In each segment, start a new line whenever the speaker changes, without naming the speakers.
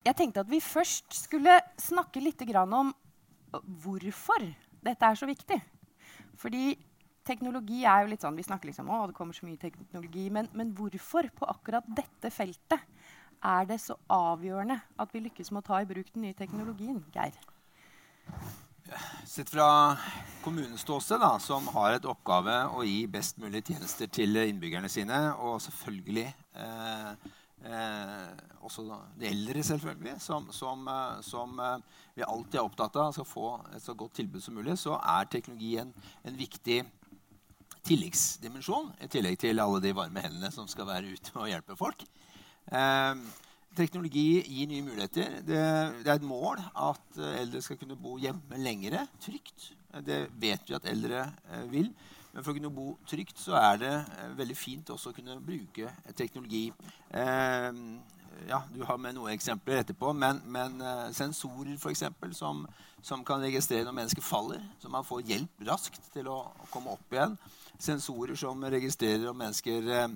Jeg tenkte at vi først skulle snakke litt om hvorfor dette er så viktig. Fordi teknologi er jo litt sånn, Vi snakker liksom å, det kommer så mye teknologi. Men, men hvorfor på akkurat dette feltet er det så avgjørende at vi lykkes med å ta i bruk den nye teknologien? Geir?
Sett fra kommunens ståsted, som har et oppgave å gi best mulig tjenester til innbyggerne sine, og selvfølgelig eh, Eh, også de eldre, selvfølgelig, som, som, eh, som, eh, vi alltid er opptatt av skal få et så godt tilbud som mulig, så er teknologi en, en viktig tilleggsdimensjon i tillegg til alle de varme hendene som skal være ute og hjelpe folk. Eh, teknologi gir nye muligheter. Det, det, er et mål at eldre skal kunne bo hjemme lengre, trygt. Det vet vi at eldre eh, vil. Men for å kunne bo trygt så er det eh, veldig fint også å kunne bruke teknologi. Eh, ja, Du har med noen eksempler etterpå, men, men eh, sensorer for eksempel, som, som, kan registrere når mennesker faller, så man får hjelp raskt til å, komme opp igjen. Sensorer som registrerer om mennesker eh,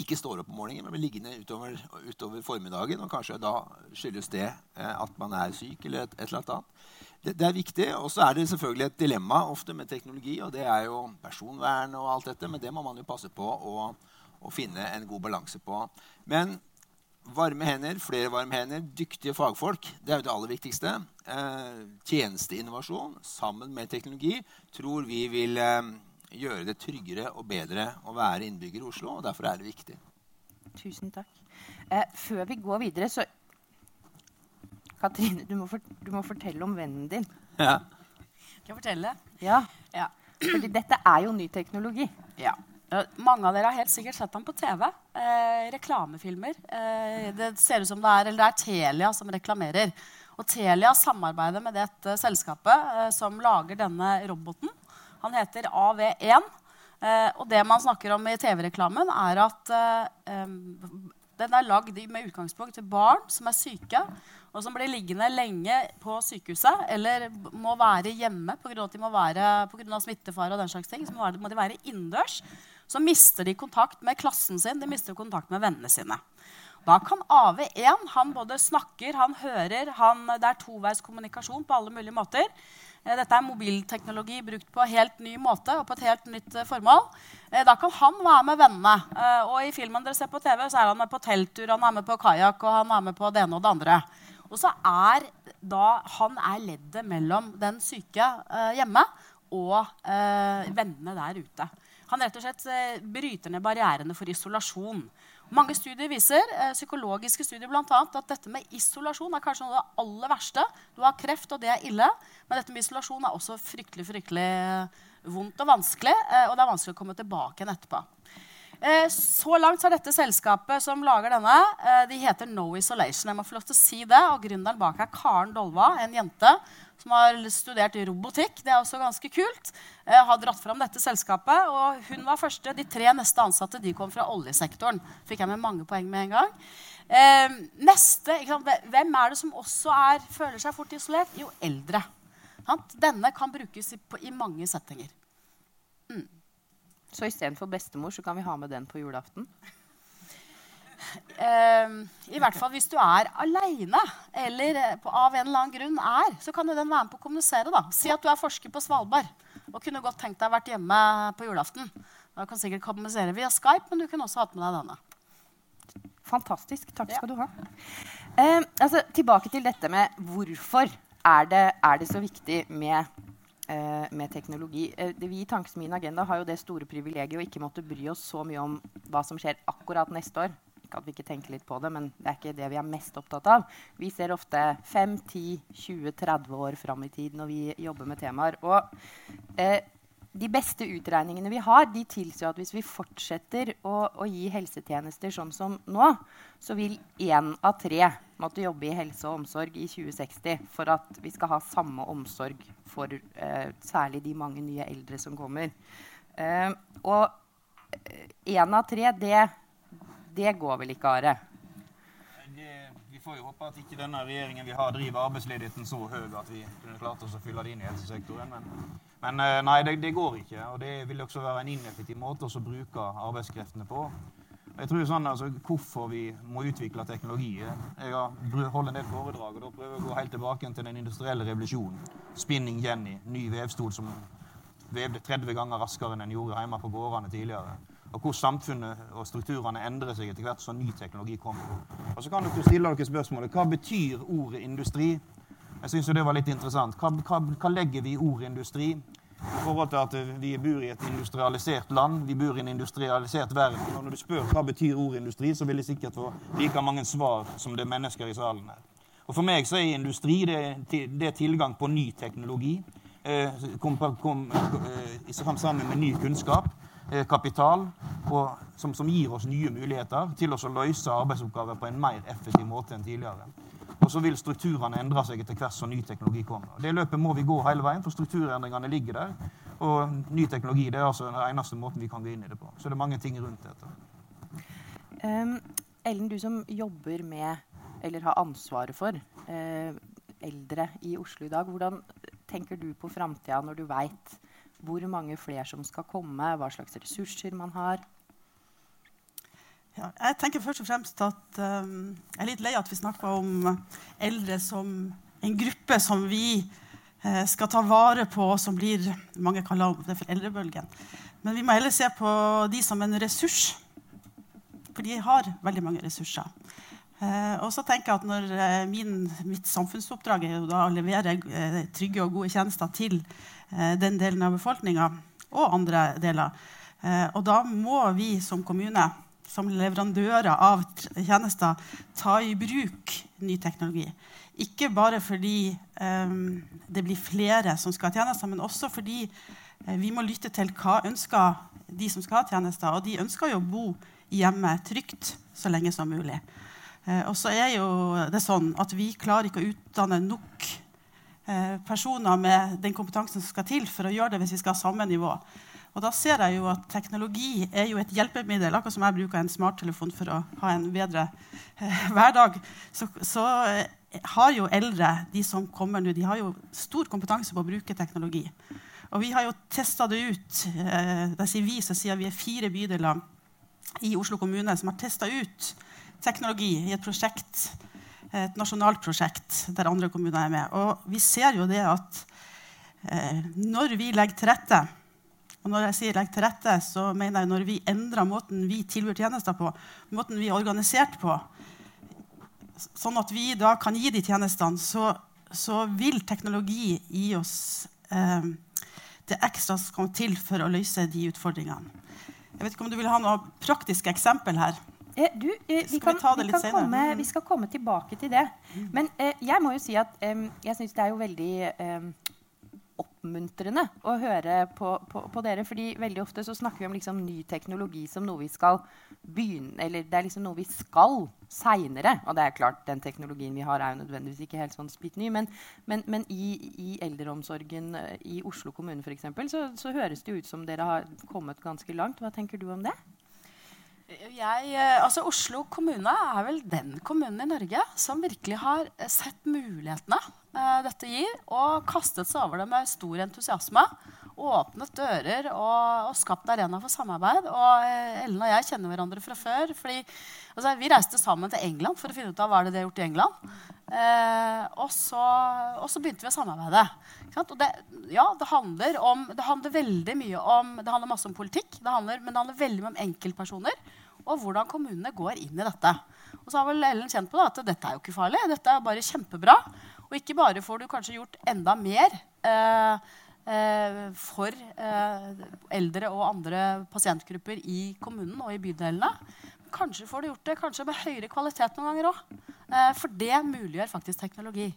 ikke står opp om morgenen, men blir liggende utover, utover, formiddagen. Og kanskje da skyldes det eh, at man er syk eller et, et eller annet det, det, er viktig. Og så er det selvfølgelig et dilemma ofte med teknologi, og det er jo personvern og alt dette, men det må man jo passe på å, å finne en god balanse på. Men varme hender, flere varme hender, dyktige fagfolk, det er jo det aller viktigste. Eh, tjenesteinnovasjon sammen med teknologi tror vi vil eh, gjøre det tryggere og bedre å være innbygger i Oslo, og derfor er det viktig.
Tusen takk. Eh, før vi går videre, så Katrine, du må, for, du må, fortelle om vennen din.
Ja. Skal jeg fortelle?
Ja. ja. Fordi dette er jo ny teknologi.
Ja. Mange av dere har helt sikkert sett ham på TV. Eh, reklamefilmer. Eh, det ser ut som det er, eller det er Telia som reklamerer. Og Telia samarbeider med dette selskapet eh, som lager denne roboten. Han heter AV1. Eh, og det man snakker om i TV-reklamen, er at eh, den er lagd med utgangspunkt til barn som er syke, og som blir liggende lenge på sykehuset eller må være hjemme pga. smittefare og den slags ting, så må, de være innendørs, så mister de kontakt med klassen sin, de mister kontakt med vennene sine. Da kan AV1 han både snakker, han hører, han, det er toveiskommunikasjon på alle mulige måter. Eh, dette er mobilteknologi brukt på helt ny måte og på et helt nytt eh, formål. Eh, da kan han være med vennene. Og i filmen dere ser på TV, så er han med på telttur, han er med på kajakk og han er med på det ene og det andre. Og så er da han er leddet mellom den syke eh, hjemme og eh, vennene der ute. Han rett og slett eh, bryter ned barrierene for isolasjon. Mange studier viser, eh, psykologiske studier blant annet, at dette med isolasjon er kanskje noe av det aller verste. Du har kreft, og det er ille. Men dette med isolasjon er også fryktelig, fryktelig eh, vondt og vanskelig. Eh, og det er vanskelig å komme tilbake igjen etterpå. Eh, så langt har dette selskapet som lager denne, eh, de heter No Isolation. Jeg må få lov til å si det, og Gründeren bak er Karen Dolva, en jente som har studert robotikk. Det er også ganske kult. Eh, har dratt fram dette selskapet, og hun var første. De tre neste ansatte de kom fra oljesektoren. Fikk jeg med mange poeng med en gang. Eh, neste, Hvem er det som også er, føler seg fort isolert? Jo, eldre. Denne kan brukes i, i mange settinger.
Mm. Så istedenfor bestemor så kan vi ha med den på julaften?
Uh, I hvert fall hvis du er aleine, eller eh, på, av en eller annen grunn er, så kan jo den være med på å kommunisere. da. Si at du er forsker på Svalbard og kunne godt tenkt deg å vært hjemme på julaften. Da kan sikkert kommunisere via Skype, men du kunne også hatt med deg denne.
Fantastisk. Takk skal du ha. Uh, altså, tilbake til dette med hvorfor er det, er det så viktig med Eh, med teknologi. Eh, vi i Tankesmien Agenda har jo det store privilegiet å ikke måtte bry oss så mye om hva som skjer akkurat neste år. Ikke at vi ikke tenker litt på det, men det er ikke det vi er mest opptatt av. Vi ser ofte 5, 10, 20, 30 år fram i tid når vi jobber med temaer. Og eh, de beste utregningene vi har, de tilsier at hvis vi fortsetter å, å, gi helsetjenester sånn som nå, så vil én av tre måtte jobbe i helse og omsorg i 2060 for at vi skal ha samme omsorg for eh, særlig de mange nye eldre som kommer. Eh, og én av tre, det, det går vel ikke, Are?
vi får jo håpe at ikke denne regjeringen vi har, driver arbeidsledigheten så høy at vi kunne klart oss å fylle det inn i helsesektoren. men... Men eh, nei, det, det, går ikke. Og det vil også være en ineffektiv måte å bruke arbeidskreftene på. Jeg tror sånn, altså, Hvorfor vi må utvikle teknologi Jeg har holdt en del foredrag og da prøver jeg å gå helt tilbake til den industrielle revolusjonen. Spinning Jenny, ny vevstol som vevde 30 ganger raskere enn en gjorde hjemme på gårdene tidligere. Og hvor samfunnet og strukturene endrer seg etter hvert som ny teknologi kommer. Og så kan dere stille dere spørsmålet hva betyr ordet industri? Jeg synes det var litt interessant. Hva, hva, hva legger vi i ordet industri? I forhold til at vi bor i et industrialisert land, vi bor i en industrialisert verden. Og når du spør hva betyr ordet industri, så vil jeg sikkert få like mange svar som det er mennesker i salen her. Og For meg så er industri det, det er tilgang på ny teknologi. Eh, kom, kom, eh, sammen med ny kunnskap, eh, kapital, og, som, som, gir oss nye muligheter til å løse arbeidsoppgaver på en mer effektiv måte enn tidligere. Og så vil strukturene endre seg etter hvert som ny teknologi kommer. Det løpet må vi gå hele veien, for strukturendringene ligger der. Og ny teknologi det er altså den eneste måten vi kan gå inn i det på. Så det er mange ting rundt dette.
Um, Ellen, du som jobber med, eller har ansvaret for, uh, eldre i Oslo i dag. Hvordan tenker du på framtida når du veit hvor mange flere som skal komme, hva slags ressurser man har?
Ja, jeg tenker først og fremst at um, Jeg er litt lei at vi snakker om eldre som en gruppe som vi eh, skal ta vare på, som blir Mange kaller det for eldrebølgen. Men vi må heller se på de som en ressurs. For de har veldig mange ressurser. Eh, og så tenker jeg at når uh, min, Mitt samfunnsoppdrag er jo da å levere trygge og gode tjenester til den delen av befolkninga og andre deler. og da må vi som kommune som leverandører av tjenester ta i bruk ny teknologi. Ikke bare fordi um, det blir flere som skal ha tjenester, men også fordi uh, vi må lytte til hva ønsker de som skal ha tjenester. Og de ønsker jo å bo hjemme trygt så lenge som mulig. Uh, og så er jo det sånn at vi klarer ikke å utdanne nok uh, personer med den kompetansen som skal til for å gjøre det hvis vi skal ha samme nivå. Og da ser jeg jo at teknologi er jo et hjelpemiddel. Akkurat som jeg bruker en smarttelefon for å ha en bedre eh, hverdag, så, så eh, har jo eldre de som kommer nå, de har jo stor kompetanse på å bruke teknologi. Og vi har jo testa det ut. Eh, det sier vi, så sier vi er fire bydeler i Oslo kommune som har testa ut teknologi i et prosjekt, et nasjonalt prosjekt der andre kommuner er med. Og vi ser jo det at eh, når vi legger til rette og når jeg sier legg til rette, så mener jeg når vi endrer måten vi tilbyr tjenester på, måten vi er organisert på, sånn at vi da kan gi de tjenestene, så, så vil teknologi gi oss eh, det ekstra som kommer til for å løse de utfordringene. Jeg vet ikke om du vil ha noe praktisk eksempel her?
Eh, du, eh, vi, kan, vi, vi, komme, vi, skal komme tilbake til det. Mm. Men eh, jeg må jo si at eh, jeg syns det er jo veldig eh, oppmuntrende å høre på, på, på, dere. fordi veldig ofte så snakker vi om liksom ny teknologi som noe vi skal begynne Eller det er liksom noe vi skal seinere. Og det er klart, den teknologien vi har, er jo nødvendigvis ikke helt sånn spitt ny. Men, men, men i, i, eldreomsorgen eh, i Oslo kommune eksempel, så, så høres det ut som dere har kommet ganske langt. Hva tenker du om det?
Jeg, eh, altså Oslo kommune er vel den kommunen i Norge som virkelig har sett mulighetene eh, dette gir, og kastet seg over det med stor entusiasme. Åpnet dører og, og skapt arena for samarbeid. Og eh, Ellen og jeg kjenner hverandre fra før. fordi altså, Vi reiste sammen til England for å finne ut av hva det de har gjort i England. Eh, og, så, og, så, begynte vi å samarbeide. Og det, ja, det handler, om, det handler veldig mye om Det handler masse om politikk, det handler, men det handler veldig mye om enkeltpersoner og hvordan kommunene går inn i dette. Og så har vel Ellen kjent på at dette er jo ikke farlig. Dette er bare kjempebra. Og ikke bare får du kanskje gjort enda mer eh, eh, for eh, eldre og andre pasientgrupper i kommunen og i bydelene. Kanskje får du gjort det kanskje med høyere kvalitet noen ganger òg. Eh, for det muliggjør faktisk teknologi.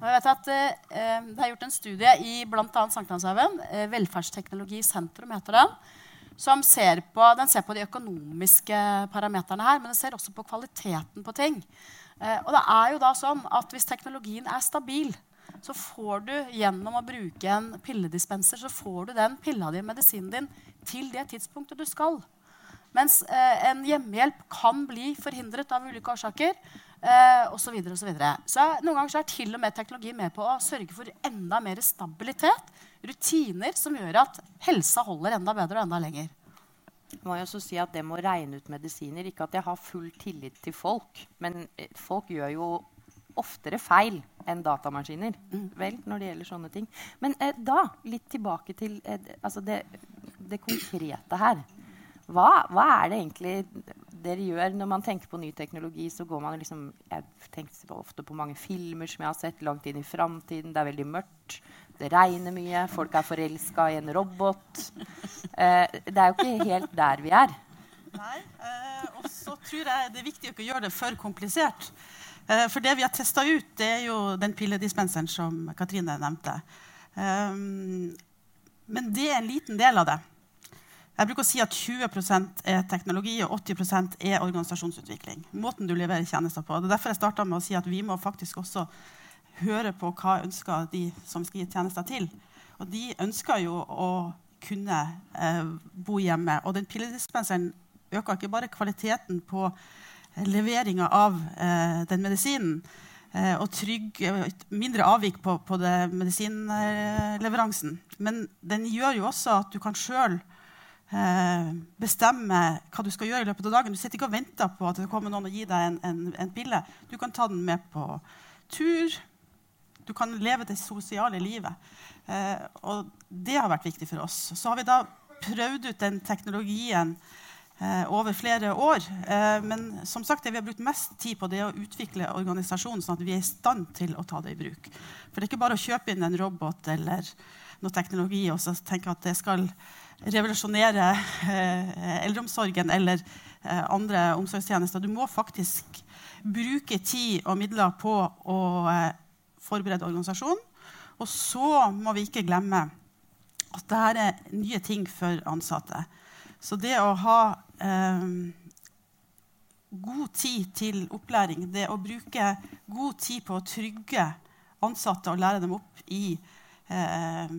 Og jeg vet at eh, Det er gjort en studie i bl.a. Sankthanshaugen. Eh, Velferdsteknologisentrum heter den som ser på, den ser på de økonomiske parameterne her, men den ser også på kvaliteten på ting. Eh, og det er jo da sånn at hvis teknologien er stabil, så får du gjennom å bruke en pilledispenser så får du den pilla di, medisinen din, til det tidspunktet du skal. Mens eh, en hjemmehjelp kan bli forhindret av ulike årsaker. Eh, og så videre, og så, så Noen ganger så er til og med teknologi med på å sørge for enda mer stabilitet. Rutiner som gjør at helsa holder enda bedre og enda lenger.
må jeg også si at det må regne ut medisiner Ikke at jeg har full tillit til folk, men eh, folk gjør jo oftere feil enn datamaskiner vel, når det gjelder sånne ting. Men eh, da, litt tilbake til eh, altså det, det konkrete her. Hva, hva, er det egentlig dere gjør når man tenker på ny teknologi? så går man liksom, Jeg tenker ofte på mange filmer som jeg har sett langt inn i framtiden. Det er veldig mørkt. Det regner mye. Folk er forelska i en robot. Eh, det er jo ikke helt der vi er.
Nei, eh, Og så tror jeg det er viktig å ikke gjøre det for komplisert. Eh, for det vi har testa ut, det er jo den pilledispenseren som Katrine nevnte. Um, men det er en liten del av det. Jeg bruker å si at 20 er teknologi og 80 er organisasjonsutvikling. Måten du leverer tjenester på. Det er derfor jeg starta med å si at vi må faktisk også høre på hva ønsker de som skal gi tjenester til. Og de ønsker jo å kunne eh, bo hjemme. Og den pilledispenseren øker ikke bare kvaliteten på leveringa av eh, den medisinen eh, og trygg, mindre avvik på, på medisinleveransen. Men den gjør jo også at du kan sjøl eh, bestemme hva du skal gjøre i løpet av dagen. Du sitter ikke og venter på at det kommer noen og gir deg en, en, en pille. Du kan ta den med på tur. Du kan leve det sosiale livet. Eh, og det har vært viktig for oss. Så har vi da prøvd ut den teknologien eh, over flere år. Eh, men som sagt, det vi har brukt mest tid på, det er å utvikle organisasjonen sånn at vi er i stand til å ta det i bruk. For det er ikke bare å kjøpe inn en robot eller noe teknologi og så tenke at det skal revolusjonere eh, eldreomsorgen eller eh, andre omsorgstjenester. Du må faktisk bruke tid og midler på å eh, forberede organisasjonen. Og så må vi ikke glemme at dette er nye ting for ansatte. Så det å ha eh, god tid til opplæring, det å bruke god tid på å trygge ansatte og lære dem opp i eh,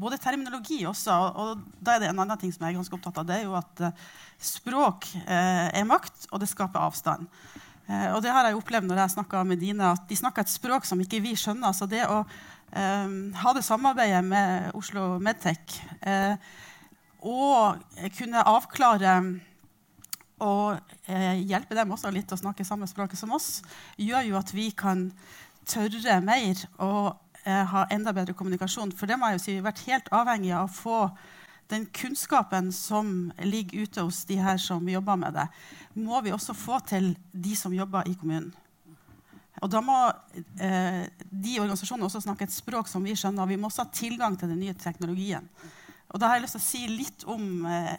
både terminologi også, og, da er det en annen ting som jeg er ganske opptatt av. Det er jo at eh, språk eh, er makt, og det skaper avstand. Eh, og det har jeg opplevd når jeg snakka med Dine, at de snakker et språk som ikke vi skjønner. Så det å eh, ha det samarbeidet med Oslo Medtech eh, og kunne avklare og eh, hjelpe dem også litt å snakke samme språket som oss, gjør jo at vi kan tørre mer og ha enda bedre kommunikasjon. For det må jeg jo si, vi har vært helt avhengig av å få den kunnskapen som ligger ute hos de her som jobber med det, må vi også få til de som jobber i kommunen. Og da må eh, de organisasjonene også snakke et språk som vi skjønner. Vi må også ha tilgang til den nye teknologien. Og da har jeg lyst til å si litt om eh,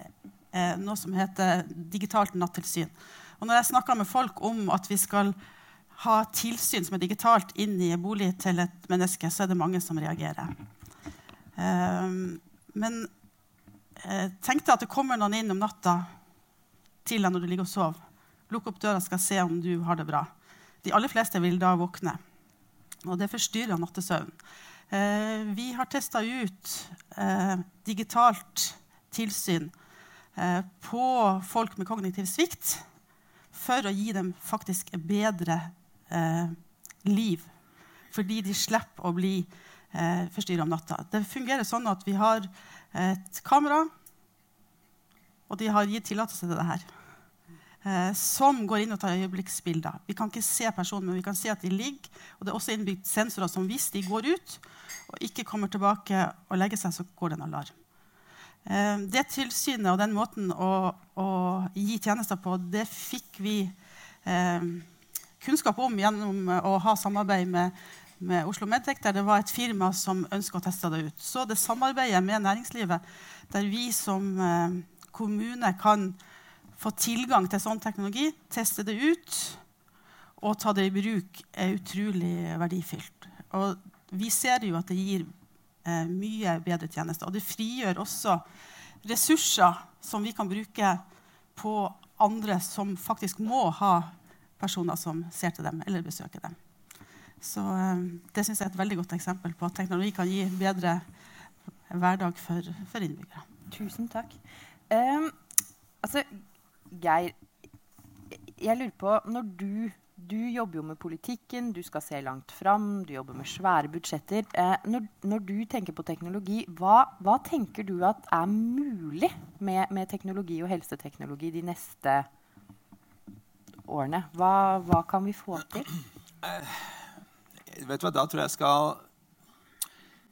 eh, noe som heter digitalt nattilsyn. Og når jeg snakker med folk om at vi skal ha tilsyn som er digitalt inn i en bolig til et menneske, så er det mange som reagerer. Um, men eh, tenk deg at det kommer noen inn om natta til deg når du ligger og sover. Lukk opp døra og skal se om du har det bra. De aller fleste vil da våkne. Og det forstyrrer nattesøvnen. Eh, vi har testa ut eh, digitalt tilsyn på folk med kognitiv svikt for å gi dem faktisk bedre eh, liv. Fordi de slipper å bli eh, forstyrra om natta. Det fungerer sånn at vi har et kamera, og de har gitt tillatelse til det her. Eh, som går inn og tar øyeblikksbilder. Vi kan ikke se personen, men vi kan se at de ligger. Og det er også innbygd sensorer som hvis de går ut og ikke kommer tilbake og legger seg, så går det en alarm. Eh, det tilsynet og den måten å, å, gi tjenester på, det fikk vi eh, kunnskap om gjennom å ha samarbeid med, med Oslo Medtech, der det var et firma som ønska å teste det ut. Så det samarbeidet med næringslivet, der vi som eh, kommune kan få tilgang til sånn teknologi, teste det ut og ta det i bruk, er utrolig verdifylt. Og vi ser jo at det gir eh, mye bedre tjenester. Og det frigjør også ressurser som vi kan bruke på andre som faktisk må ha personer som ser til dem eller besøker dem. Så eh, det syns jeg er et veldig godt eksempel på at teknologi kan gi bedre hverdag for, for innbyggere.
Tusen takk. Um, altså, Geir, jeg lurer på Når du du jobber jo med politikken, du skal se langt fram, du jobber med svære budsjetter. Eh, når, når, du tenker på teknologi, hva, hva, tenker du at er mulig med, med, teknologi og helseteknologi de neste årene? Hva, hva kan vi få til?
Uh, vet du hva, da tror jeg skal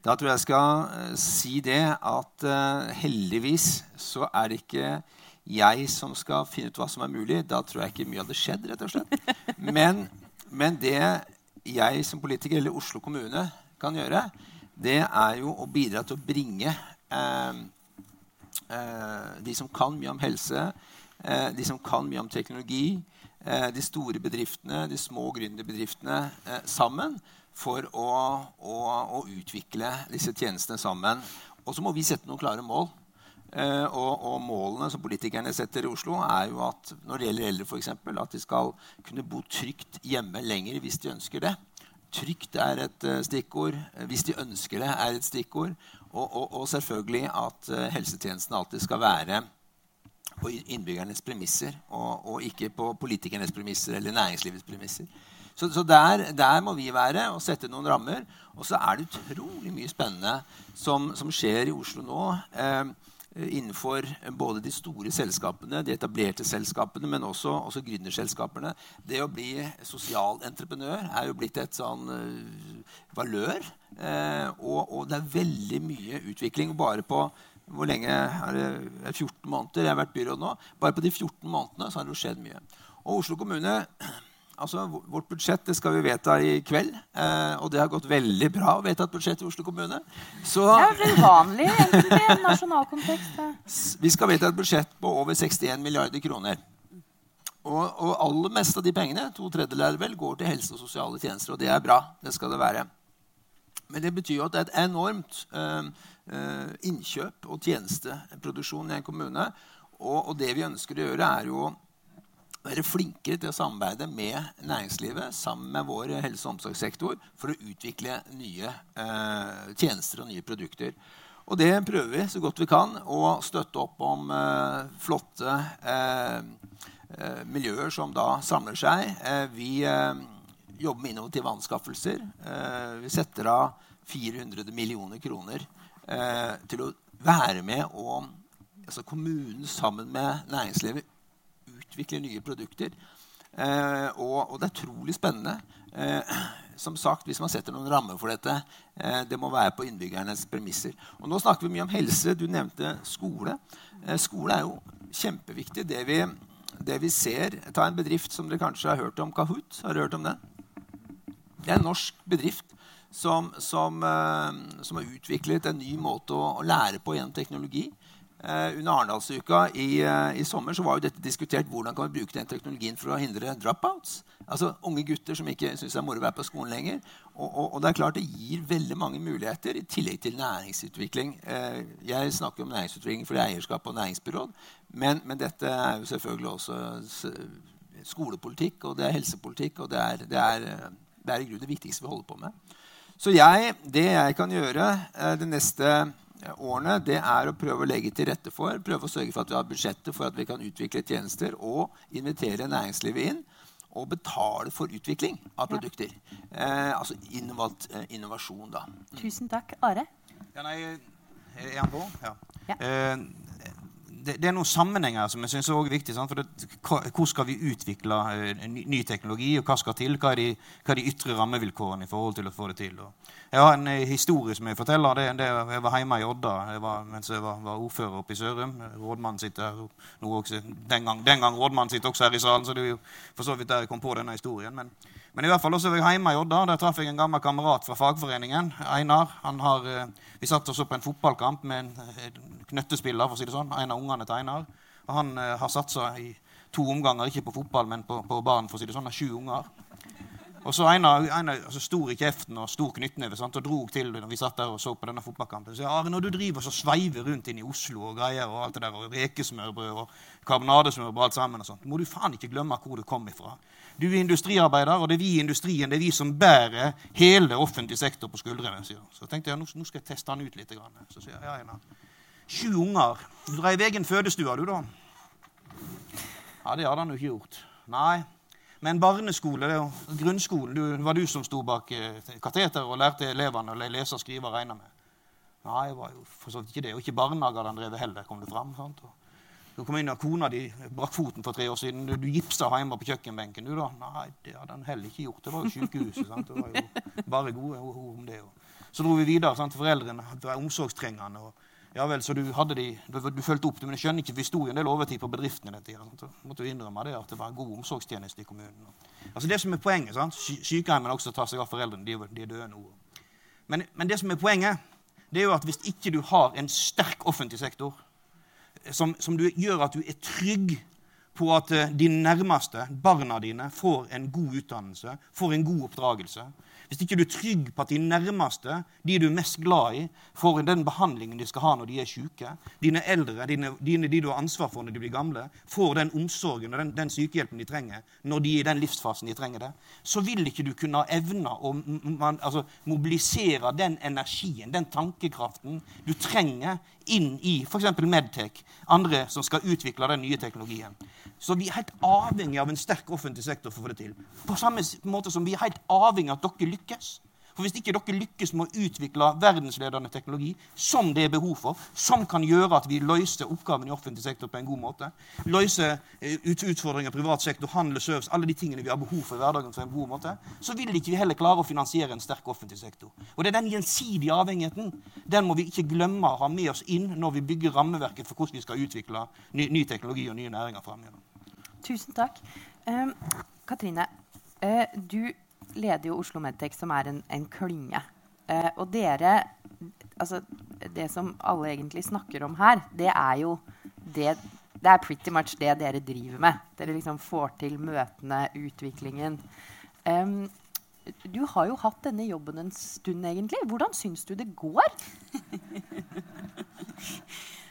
da tror jeg skal uh, si det at uh, heldigvis så er det ikke jeg som skal finne ut hva som er mulig, da tror jeg ikke mye hadde skjedd. rett og slett. Men, men, det jeg som politiker eller Oslo kommune kan gjøre, det er jo å bidra til å bringe eh, eh, de som kan mye om helse, eh, de som kan mye om teknologi, eh, de store bedriftene, de små gründerbedriftene eh, sammen for å, å, å utvikle disse tjenestene sammen. Og så må vi sette noen klare mål. Uh, og, og, målene som politikerne setter i Oslo, er jo at når det gjelder eldre, for eksempel, at de skal kunne bo trygt hjemme lenger hvis de ønsker det. Trygt er et stikkord. Hvis de ønsker det, er et stikkord. Og, og, og selvfølgelig at helsetjenesten alltid skal være på innbyggernes premisser, og, ikke på politikernes premisser eller næringslivets premisser. Så, så der, der, må vi være og sette noen rammer. Og så er det utrolig mye spennende som, som skjer i Oslo nå. Eh, Eh, innenfor både de store selskapene, de etablerte selskapene, men også, også gründerselskapene. Det å bli sosialentreprenør er jo blitt et sånn uh, valør. Eh, og, og, det er veldig mye utvikling. Bare på hvor lenge er det, 14 måneder jeg har vært byråd nå. Bare på de 14 månedene så har det jo skjedd mye. Og Oslo kommune Altså, Vårt budsjett det skal vi vedta i kveld. Eh, og det har gått veldig bra å vedta et budsjett i Oslo kommune.
Så, det er uvanlig i en nasjonal kontekst.
Vi skal vedta et budsjett på over 61 milliarder kroner. Og, og aller meste av de pengene, to tredjedeler vel, går til helse og sosiale tjenester. Og det er bra. Det skal det være. Men det betyr jo at det er et enormt eh innkjøp og tjenesteproduksjon i en kommune. Og, og det vi ønsker å gjøre, er jo å være flinkere til å samarbeide med næringslivet sammen med vår helse- og omsorgssektor for å utvikle nye eh, tjenester og nye produkter. Og det prøver vi så godt vi kan å støtte opp om eh, flotte eh, eh miljøer som da samler seg. Eh, vi eh, jobber med innovative anskaffelser. vi setter av 400 millioner kroner til å være med og altså Kommunen sammen med næringslivet utvikler nye produkter. Eh, og, og, det er utrolig spennende. Eh, som sagt, Hvis man setter noen rammer for dette, eh, det må være på innbyggernes premisser. Og Nå snakker vi mye om helse. Du nevnte skole. Eh, skole er jo kjempeviktig. Det vi, det vi, ser Ta en bedrift som dere kanskje har hørt om. Kahoot. Har dere hørt om den? Det er en norsk bedrift som, som, eh, som har utviklet en ny måte å, lære på gjennom teknologi. Uh, under Arendalsuka i, uh, i, sommer så var jo dette diskutert hvordan kan vi bruke den teknologien for å hindre dropouts. Altså Unge gutter som ikke syns det er moro å være på skolen lenger. Og, og, og, det er klart det gir veldig mange muligheter i tillegg til næringsutvikling. Jeg snakker om næringsutvikling fordi er eierskap og næringsbyråd, men, men, dette er jo selvfølgelig også skolepolitikk, og det er helsepolitikk, og det er, det er, det er i grunnen det viktigste vi holder på med. Så jeg, det jeg kan gjøre de neste årene, det er å prøve å legge til rette for, prøve å sørge for at vi har budsjettet for at vi kan utvikle tjenester, og invitere næringslivet inn og betale for utvikling av produkter. Eh, altså innovat, eh, innovasjon, da.
Tusen takk. Are?
Ja, nei, er han på? Ja. ja. Eh, det, det, er noen sammenhenger som jeg synes er viktig. Sant? For det, hvor skal vi utvikle uh, ny, ny, teknologi, og hva skal til? Hva er, de, hva er de ytre rammevilkårene i forhold til å få det til? Og jeg har en uh, historie som jeg forteller. Det, det, jeg var hjemme i Odda jeg var, mens jeg var, var ordfører oppe i Sørum. Rådmannen sitter her nå også. Den gang, den gang rådmannen sitter også her i salen, så det er jo for så vidt der jeg kom på denne historien. Men, men i hvert fall også var jeg hjemme i Odda. Der traff jeg en gammel kamerat fra fagforeningen. Einar. Har, uh, vi satt oss opp på en fotballkamp med en knøttespiller, for å si det sånn. En av ungene til Einar. Og han uh, har satsa i to omganger, ikke på fotball, men på, på barn. for å si det sånn, har sju unger. Og så Einar, Einar altså stor i kjeften og stor knyttneve og drog til når vi satt der og så på denne fotballkampen. Så Are, når du driver så sveiver rundt inn i Oslo og greier og alt det der, og rekesmørbrød og karbonadesmørbrød og alt sammen, og sånt, må du faen ikke glemme hvor du kom ifra. Du er industriarbeider, og det er vi i industrien det er vi som bærer hele offentlig sektor på skuldrene. Sier. Så tenkte jeg, nå skal jeg teste han ut litt. Så sier jeg, ja, Sju unger. Du dreiv egen fødestue, du, da? Ja, det hadde han jo ikke gjort. Nei. Men barneskole, det jo grunnskolen du, var du som sto bak eh, kateter og lærte elevene å lese, skrive og regne med. Nei, det var jo for så vidt ikke det. Og ikke barnehager den drev heller, kom det fram. sant? Og du kom inn og Kona di brakk foten for tre år siden. Du, du gipsa hjemme på kjøkkenbenken. du da? Nei, det hadde han heller ikke gjort. Det var jo sykehuset. sant? Det var jo bare gode ord om det. Så dro vi videre. sant? Foreldrene var omsorgstrengende. og ja vel, så du, hadde de, du, du fulgte opp det, men jeg skjønner ikke, vi sto jo en del overtid på bedriftene den tida. Så måtte du innrømme det at det var god omsorgstjeneste i kommunen. Altså Det som er poenget, sant? Sykehjemmene også tar seg av foreldrene. De, de er døde nå. Men, men, det som er poenget, det er jo at hvis ikke du har en sterk offentlig sektor som, som du, gjør at du er trygg på at eh, de nærmeste, barna dine, får en god utdannelse, får en god oppdragelse, hvis ikke du er trygg på at de nærmeste, de du er mest glad i, får den behandlingen de skal ha når de er syke, dine eldre, dine, dine, de du har ansvar for når de blir gamle, får den omsorgen og den, den, sykehjelpen de trenger når de er i den livsfasen de trenger det, så vil ikke du kunne evne å man, altså, mobilisere den energien, den tankekraften du trenger inn i f.eks. Medtech, andre som skal utvikle den nye teknologien. Så vi er helt avhengig av en sterk offentlig sektor for å få det til. På samme måte som vi er helt avhengig av at dere lykkes. For Hvis ikke dere lykkes med å utvikle verdensledende teknologi som det er behov for, som kan gjøre at vi løser oppgavene i offentlig sektor på en god måte, løser eh, utfordringer i privat sektor, handel, service, alle de tingene vi har behov for i hverdagen på en god måte, så vil ikke vi heller klare å finansiere en sterk offentlig sektor. Og det er den gjensidige avhengigheten den må vi ikke glemme å ha med oss inn når vi bygger rammeverket for hvordan vi skal utvikle ny, ny teknologi og nye næringer framover.
Tusen takk. Um, Katrine, uh, du leder jo Oslo Medtech, som er en, en klynge. Eh, og dere altså, Det som alle egentlig snakker om her, det er jo det, det er pretty much det dere driver med. Dere liksom får til møtene, utviklingen. Um, du har jo hatt denne jobben en stund, egentlig. Hvordan syns du det går?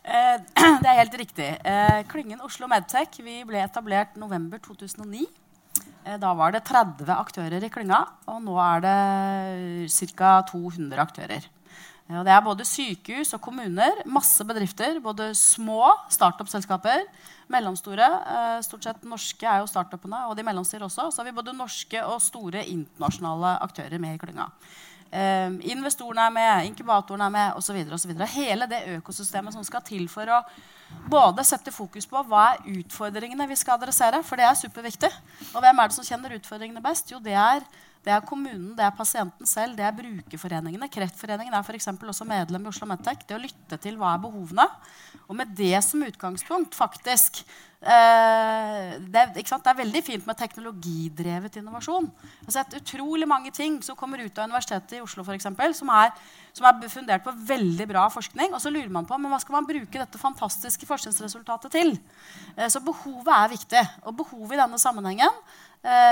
Eh, det er helt riktig. Eh, klyngen Oslo Medtech vi ble etablert november 2009. Eh, da var det 30 aktører i klynga, og nå er det ca. 200 aktører. Og det er både sykehus og kommuner, masse bedrifter. Både små startup-selskaper, mellomstore. Stort sett norske er jo startupene, og de mellomstore også. Så har vi både norske og store internasjonale aktører med i klynga. Um, investorene er med, inkubatoren er med osv. Hele det økosystemet som skal til for å både sette fokus på hva er utfordringene vi skal adressere, for det er superviktig. Og hvem er det som kjenner utfordringene best? Jo, det er, det er kommunen, det er pasienten selv, det er brukerforeningene. Kreftforeningen er f.eks. også medlem i Oslo Medtech. Det å lytte til hva er behovene. Og med det som utgangspunkt faktisk Eh, det, det, er veldig fint med teknologidrevet innovasjon. Jeg har sett utrolig mange ting som kommer ut av Universitetet i Oslo for eksempel, som er, som er fundert på veldig bra forskning. Og så lurer man på men hva skal man bruke dette fantastiske forskningsresultatet til. Eh, så behovet er viktig. Og behovet i denne sammenhengen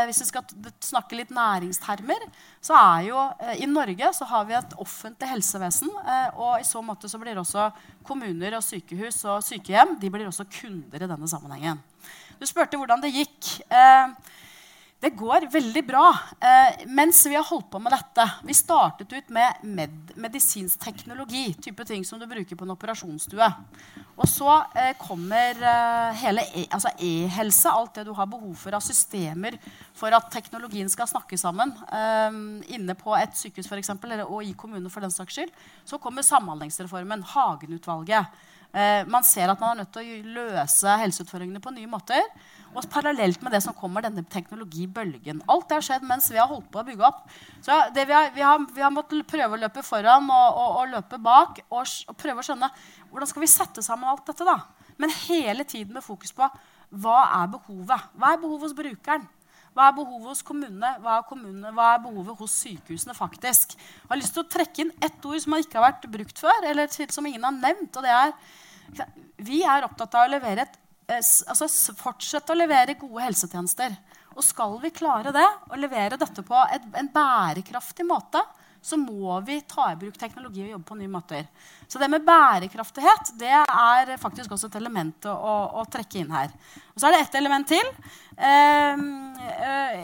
hvis vi skal snakke litt næringstermer, så er jo eh, i Norge så har vi et offentlig helsevesen. Eh, og i så måte så blir også kommuner og sykehus og sykehjem de blir også kunder i denne sammenhengen. Du spurte hvordan det gikk. Eh, det går veldig bra eh, mens vi har holdt på med dette. Vi startet ut med med medisinsk teknologi, type ting som du bruker på en operasjonsstue. Og så eh, kommer eh, hele e, altså e-helse, alt det du har behov for av systemer for at teknologien skal snakke sammen eh, inne på et sykehus for eksempel, eller, og i kommunen for den saks skyld. Så kommer Samhandlingsreformen, Hagen-utvalget. Eh, man ser at man er nødt til å løse helseutfordringene på nye måter. Og parallelt med det som kommer denne teknologibølgen. Alt det har skjedd mens vi har holdt på å bygge opp. Så vi har, vi, har, vi, har, måttet prøve å løpe foran og, og, og løpe bak og, og, prøve å skjønne hvordan skal vi sette sammen alt dette. da? Men hele tiden med fokus på hva er behovet? Hva er behovet hos brukeren? Hva er behovet hos kommunene? Hva er, kommunene? Hva er behovet hos sykehusene? faktisk? Jeg har lyst til å trekke inn ett ord som ikke har vært brukt før, eller som ingen har nevnt. og det er Vi er opptatt av å levere et altså, fortsette å levere gode helsetjenester. Og skal vi klare det, og levere dette på et, en bærekraftig måte, så må vi ta i bruk teknologi og jobbe på nye måter. Så det med bærekraftighet det er faktisk også et element å, å, trekke inn her. Og så er det ett element til. Eh,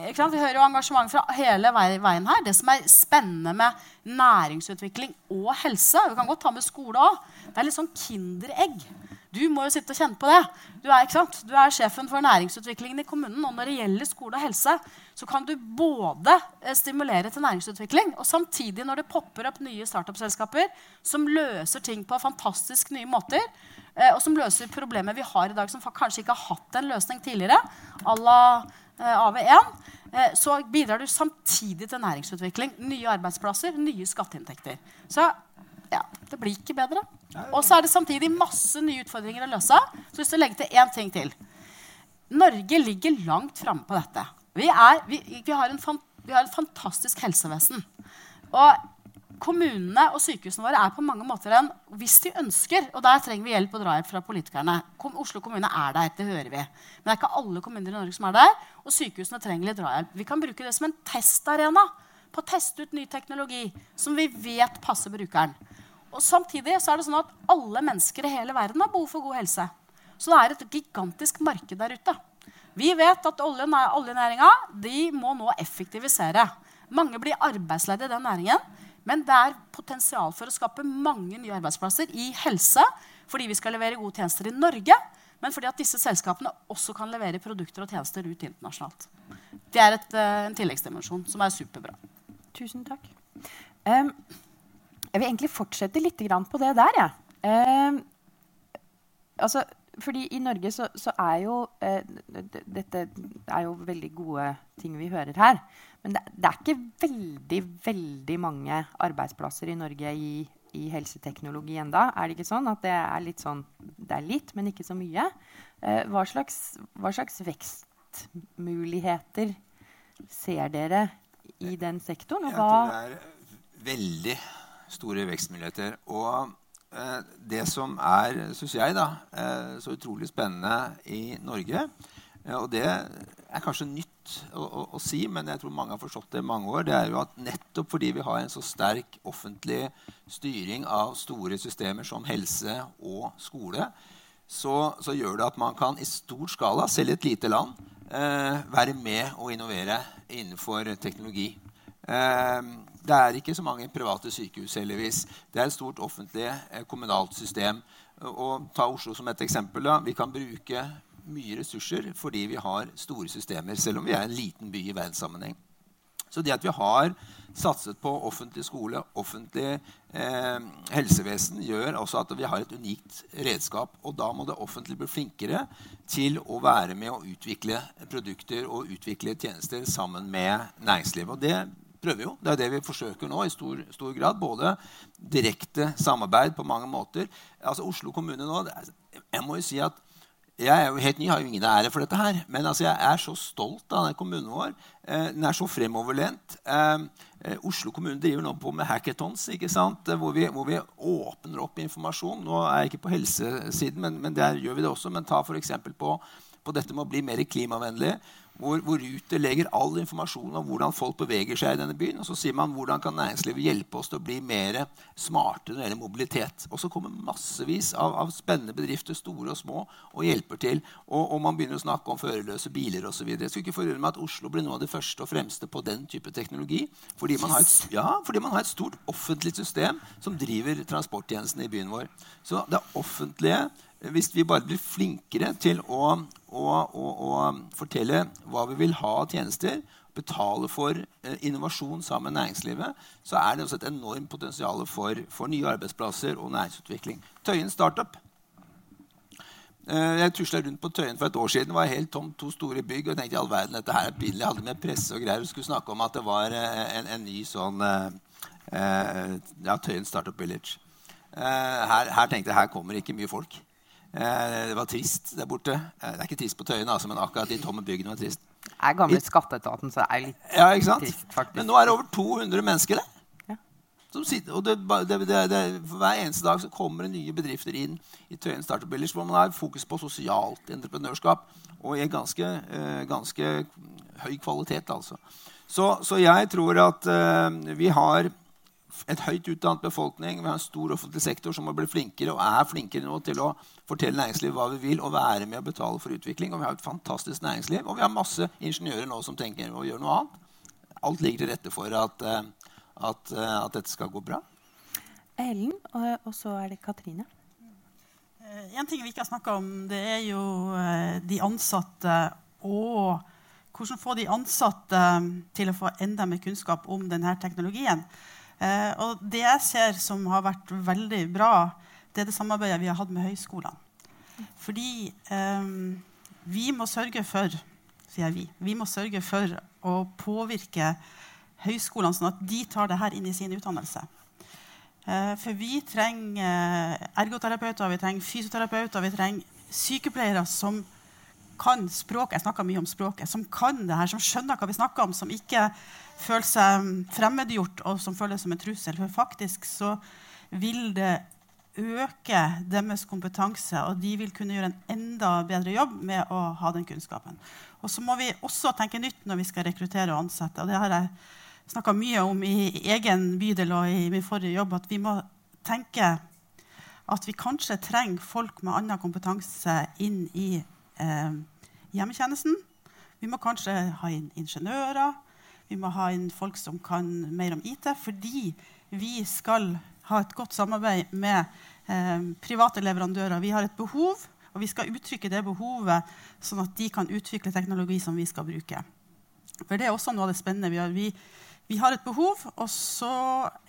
eh, vi hører jo engasjement fra hele veien her. Det som er spennende med næringsutvikling og helse Vi kan godt ta med skole òg. Det er litt sånn kinderegg. Du må jo sitte og kjenne på det. Du er, ikke sant? Du er sjefen for næringsutviklingen i kommunen. Og når det gjelder skole og helse, så kan du både eh, stimulere til næringsutvikling, og samtidig når det popper opp nye startup-selskaper som løser ting på fantastisk nye måter, eh, og som løser problemer vi har i dag, som kanskje ikke har hatt en løsning tidligere, à la eh, AV1, så bidrar du samtidig til næringsutvikling, nye arbeidsplasser, nye skatteinntekter. Så ja, det blir ikke bedre. Og så er det samtidig masse nye utfordringer å løse. Så jeg vil legge til én ting til. Norge ligger langt framme på dette. Vi, er, vi, vi, har fan, vi, har et fantastisk helsevesen. Og kommunene og sykehusene våre er på mange måter en Hvis de ønsker, og der trenger vi hjelp og drahjelp fra politikerne Kom, Oslo kommune er der, det hører vi. Men det er ikke alle kommuner i Norge som er der. Og sykehusene trenger litt drahjelp. Vi kan bruke det som en testarena på å teste ut ny teknologi som vi vet passer brukeren. Og samtidig så er det sånn at alle mennesker i hele verden har behov for god helse. Så det er et gigantisk marked der ute. Vi vet at oljenæringa må nå effektivisere. Mange blir arbeidsledige i den næringen. Men det er potensial for å skape mange nye arbeidsplasser i helse fordi vi skal levere gode tjenester i Norge, men fordi at disse selskapene også kan levere produkter og tjenester ut internasjonalt. Det er et, eh, en tilleggsdimensjon som er superbra.
Tusen takk. Um, jeg vil egentlig fortsette litt på det der. Ja. Eh, altså, fordi i Norge så, så er jo eh, Dette er jo veldig gode ting vi hører her. Men det, det, er ikke veldig, veldig mange arbeidsplasser i Norge i, i helseteknologi enda. Er det ikke sånn at det er litt sånn Det er litt, men ikke så mye. Eh, hva, slags, hva slags vekstmuligheter ser dere i den sektoren?
Og hva Jeg er veldig store vekstmuligheter. Og eh, det som er, syns jeg, da, eh, så utrolig spennende i Norge eh, Og det er kanskje nytt å, å, å, si, men jeg tror mange har forstått det i mange år. Det er jo at nettopp fordi vi har en så sterk offentlig styring av store systemer som helse og skole, så, så gjør det at man kan i stor skala, selv i et lite land, være med og innovere innenfor teknologi. Eh, det er ikke så mange private sykehus, heldigvis. Det er et stort offentlig eh, kommunalt system. Og ta Oslo som et eksempel. Da. Vi kan bruke mye ressurser fordi vi har store systemer, selv om vi er en liten by i verdenssammenheng. Så det at vi har satset på offentlig skole, offentlig eh, helsevesen, gjør også at vi har et unikt redskap. Og da må det offentlige bli flinkere til å være med å utvikle produkter og utvikle tjenester sammen med næringslivet. Og det prøver jo. Det er det vi forsøker nå i stor, stor grad. Både direkte samarbeid på mange måter. Altså Oslo kommune nå Jeg må jo si at jeg er jo helt ny, har jo ingen ære for dette her. Men altså, jeg er så stolt av denne kommunen vår. Eh, den er så fremoverlent. Eh, eh, Oslo kommune driver nå på med hackathons, hvor vi, hvor, vi, åpner opp informasjon. Nå er jeg ikke på helsesiden, men, men der gjør vi det også. Men ta f.eks. På, på dette med å bli mer klimavennlig hvor, hvor Ruter legger all informasjon om hvordan folk beveger seg i denne byen. Og så sier man hvordan kan næringslivet hjelpe oss til å bli mer smarte når det gjelder mobilitet. Og så kommer massevis av, av, spennende bedrifter, store og små, og hjelper til. Og, og man begynner å snakke om førerløse biler osv. Jeg skulle ikke forundre meg at Oslo blir noe av det første og fremste på den type teknologi. Fordi man har et, ja, fordi man har et stort offentlig system som driver transporttjenestene i byen vår. Så det offentlige hvis vi bare blir flinkere til å, å, å, å, fortelle hva vi vil ha av tjenester, betale for eh, innovasjon sammen med næringslivet, så er det også et enormt potensial for, for nye arbeidsplasser og næringsutvikling. Tøyen Startup. Eh, jeg tusla rundt på Tøyen for et år siden. Det var helt tomt, to store bygg. og jeg tenkte i all verden, dette her er pinlig. Jeg hadde med presse og greier og skulle snakke om at det var eh, en, en ny sånn ja, Tøyen Startup Village. Her, her tenkte jeg her kommer ikke mye folk. Eh, det var trist der borte. Eh, det er ikke trist på Tøyen, altså, men akkurat de tomme byggene var trist.
Det er gamle skatteetaten, så det er litt
ja, ikke sant? trist, faktisk. Men nå er det over 200 mennesker der. Ja. Sitter, og det, det, det, Hver eneste dag så kommer det nye bedrifter inn i Tøyen Startup Village hvor man har fokus på sosialt entreprenørskap og i ganske, eh, ganske høy kvalitet. altså. Så, så jeg tror at uh, vi har en høyt utdannet befolkning, vi har en stor offentlig sektor som må bli flinkere og er flinkere nå til å fortelle næringslivet hva vi vil, og være med å betale for utvikling. Og vi har et fantastisk næringsliv, og vi har masse ingeniører nå som tenker å gjøre noe annet. Alt ligger til rette for at, eh, at, eh, at dette skal gå bra.
Ellen, og, og så er det Katrine.
Eh, en ting vi ikke har snakka om, det er jo de ansatte og hvordan få de ansatte til å få enda mer kunnskap om denne teknologien. Og det jeg ser som har vært veldig bra, det er det samarbeidet vi har hatt med høyskolene. Fordi um, vi må sørge for sier vi, vi må sørge for å påvirke høyskolene sånn at de tar det her inn i sin utdannelse. Eh, for vi trenger eh, ergoterapeuter, vi trenger fysioterapeuter, vi trenger sykepleiere som kan språket. Jeg snakker mye om språket. Som kan det her, som skjønner hva vi snakker om, som ikke føler seg fremmedgjort og som føler det som en trussel. For faktisk så vil det øke deres kompetanse, og de vil kunne gjøre en enda bedre jobb med å ha den kunnskapen. Og så må vi også tenke nytt når vi skal rekruttere og ansette. og det har jeg snakka mye om i egen bydel og i min forrige jobb, at vi må tenke at vi kanskje trenger folk med annen kompetanse inn i eh, hjemmetjenesten. Vi må kanskje ha inn ingeniører. Vi må ha inn folk som kan mer om IT, fordi vi skal ha et godt samarbeid med eh, private leverandører. Vi har et behov, og vi skal uttrykke det behovet sånn at de kan utvikle teknologi som vi skal bruke. For det er også noe av det spennende vi gjør. Vi, vi har et behov, og så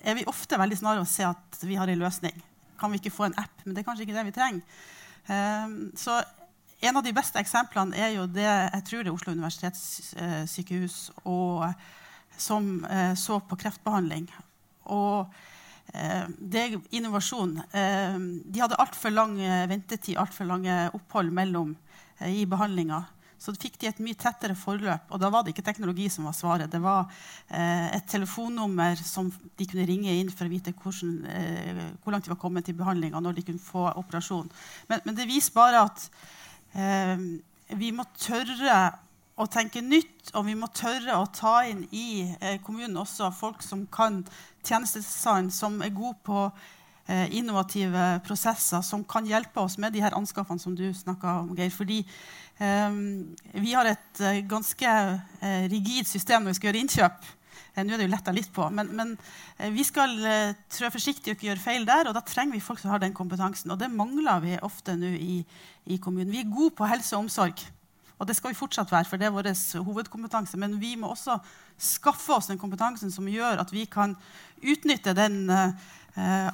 er vi ofte veldig snare å se at vi har en løsning. Kan vi ikke få en app? Men det er kanskje ikke det vi trenger. Um, så en av de beste eksemplene er jo det jeg tror det er Oslo universitetssykehus og, som uh, så på kreftbehandling. Og uh, det er innovasjon. Uh, de hadde altfor lang ventetid, altfor lange opphold mellom i behandlinga så fikk de et mye tettere forløp. Og da var det ikke teknologi som var svaret. Det var eh, et telefonnummer som de kunne ringe inn for å vite hvordan, eh, hvor langt de var kommet til behandlinga, når de kunne få operasjon. Men, men det viser bare at eh, vi må tørre å tenke nytt, og vi må tørre å ta inn i eh, kommunen også folk som kan tjenestedesign, som er gode på eh, innovative prosesser, som kan hjelpe oss med de her anskaffene som du snakka om, Geir. fordi vi har et eh, ganske eh, rigid system når vi skal gjøre innkjøp. Eh, nå er det jo letta litt på, men, men vi skal trå forsiktig og ikke gjøre feil der. Og da trenger vi folk som har den kompetansen. Og det mangler vi ofte nå i, i kommunen. Vi er gode på helse og omsorg. Og det skal vi fortsatt være, for det er vår hovedkompetanse. Men vi må også skaffe oss den kompetansen som gjør at vi kan utnytte den uh,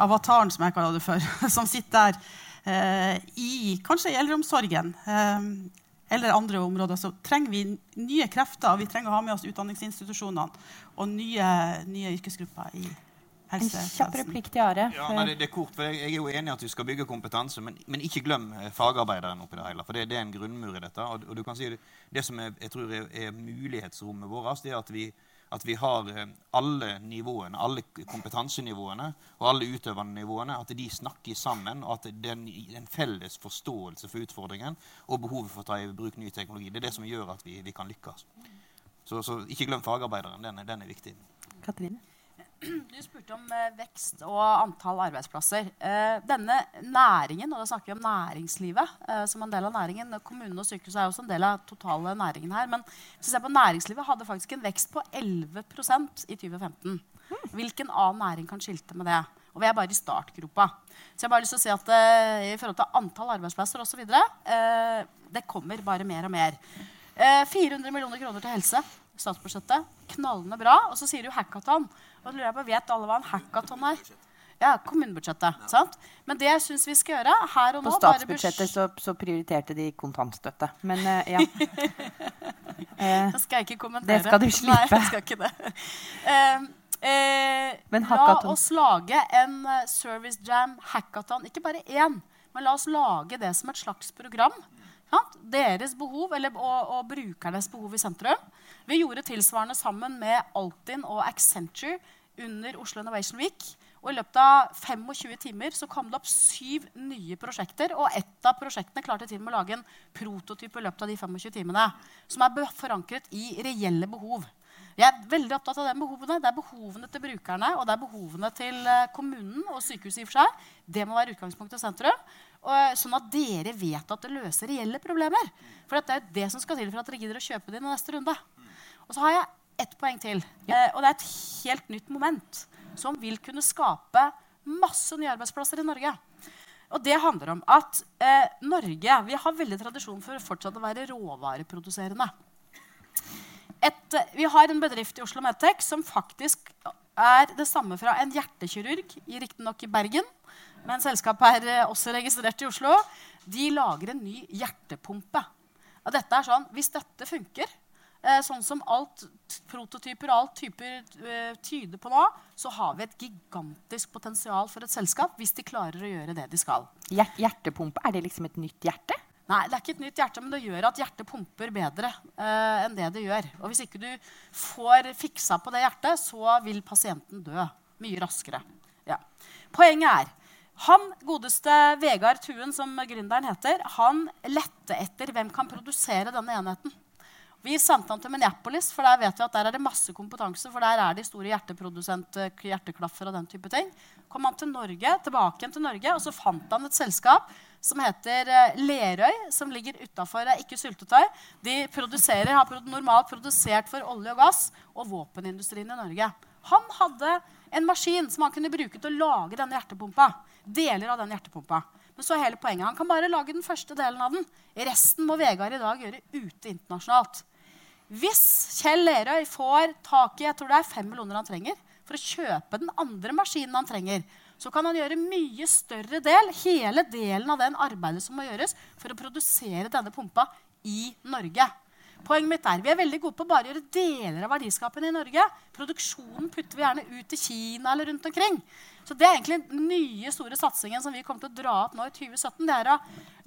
avataren, som jeg kaller det for, som sitter der uh, i, kanskje i eldreomsorgen. Uh, eller andre områder, så trenger vi nye krefter. Og vi trenger å ha med oss utdanningsinstitusjonene og nye, nye yrkesgrupper i.
En kjapp replikk til Are.
Ja, nei, det, det, er kort, for jeg, jeg, er jo enig i at vi skal bygge kompetanse, men, men ikke glem eh, fagarbeideren oppi det hele. For det, det, er en grunnmur i dette. Og, og du kan si Det som er, jeg tror er, er mulighetsrommet vårt, det er at vi at vi har eh, alle nivåene, alle kompetansenivåene og alle utøvende nivåene, at de snakker sammen, og at det er en felles forståelse for utfordringen og behovet for å ta i bruk ny teknologi. Det er det som gjør at vi, vi kan lykkes. Så, så, ikke glem fagarbeideren. Den, den er viktig.
Katrine?
Du spurte om eh, vekst og antall arbeidsplasser. Eh, denne næringen, og da snakker vi om næringslivet eh, som en del av næringen Kommunene og sykehuset er også en del av totale næringen her. Men hvis vi ser på næringslivet, hadde faktisk en vekst på 11% i 2015. Hvilken annen næring kan skilte med det? Og vi er bare i startgropa. Så jeg har bare lyst til å si at i forhold til antall arbeidsplasser osv. Uh, det kommer bare mer og mer. Uh, 400 millioner kroner til helse. Statsbudsjettet. Knallende bra. Og så sier du hackathon. Og lurer jeg på, Vet alle hva en hackathon er? Ja, kommunebudsjettet. sant? Men det jeg syns vi skal gjøre her og
nå På statsbudsjettet så, så, prioriterte de kontantstøtte. Men uh, ja.
eh, det skal jeg ikke kommentere.
Det skal du slippe.
Nei, jeg skal ikke det. Uh, eh, la oss lage en uh, Service Jam hackathon. Ikke bare én, men la oss lage det som et slags program. Sant? Deres behov, eller, og, og brukernes behov i sentrum. Vi gjorde tilsvarende sammen med Altinn og Accenture under Oslo Innovation Week. Og I løpet av 25 timer så kom det opp syv nye prosjekter. Og ett av prosjektene klarte til med å lage en prototyp i løpet av de 25 timene. Som er forankret i reelle behov. Jeg er veldig opptatt av de behovene. Det er behovene til brukerne og det er behovene til eh, kommunen og sykehuset i og for seg. Det må være utgangspunktet og sentrum. Eh, sånn at dere vet at det løser reelle problemer. For det er det som skal til for at dere gidder å kjøpe det i neste runde. Og så har jeg ett poeng til. Eh, og det er et helt nytt moment som vil kunne skape masse nye arbeidsplasser i Norge. Og det handler om at eh, Norge vi har veldig tradisjon for fortsatt å være råvareproduserende. Et, eh, vi har en bedrift i Oslo Medtech som faktisk er det samme fra en hjertekirurg, riktignok i Bergen, men selskapet er eh, også registrert i Oslo. De lager en ny hjertepumpe. Og dette er sånn, Hvis dette funker, sånn som alt prototyper og alt typer eh, tyder på nå, så har vi et gigantisk potensial for et selskap hvis de klarer å gjøre det de skal.
Hjertepumpe, er det liksom et nytt hjerte?
Nei, det er ikke et nytt hjerte, men det gjør at hjertet pumper bedre eh, enn det det gjør. Og hvis ikke du får fiksa på det hjertet, så vil pasienten dø mye raskere. Ja. Poenget er han godeste Vegard Tuen, som gründeren heter, han lette etter hvem kan produsere denne enheten. Vi sendte han til Minneapolis, for der vet vi at der er det masse kompetanse. For der er de store hjerteprodusenter, hjerteklaffer og den type ting. Kom han til Norge, tilbake til Norge, og så fant han et selskap som heter eh, Lerøy, som ligger utafor ikke syltetøy. De produserer, har normalt produsert for olje og gass og våpenindustrien i Norge. Han hadde en maskin som han kunne bruke til å lage denne hjertepumpa. Deler av den hjertepumpa. Men så er hele poenget. Han kan bare lage den første delen av den. Resten må Vegard i dag gjøre ute internasjonalt. Hvis Kjell Lerøy får tak i jeg tror det er fem millioner han trenger, for å kjøpe den andre maskinen han trenger, så kan han gjøre mye større del, hele delen av den arbeidet som må gjøres for å produsere denne pumpa i Norge. Poenget mitt er, Vi er veldig gode på å gjøre deler av verdiskapen i Norge. Produksjonen putter vi gjerne ut til Kina eller rundt omkring. Så det er egentlig den nye store satsingen som vi kommer til å dra opp nå i 2017. det er å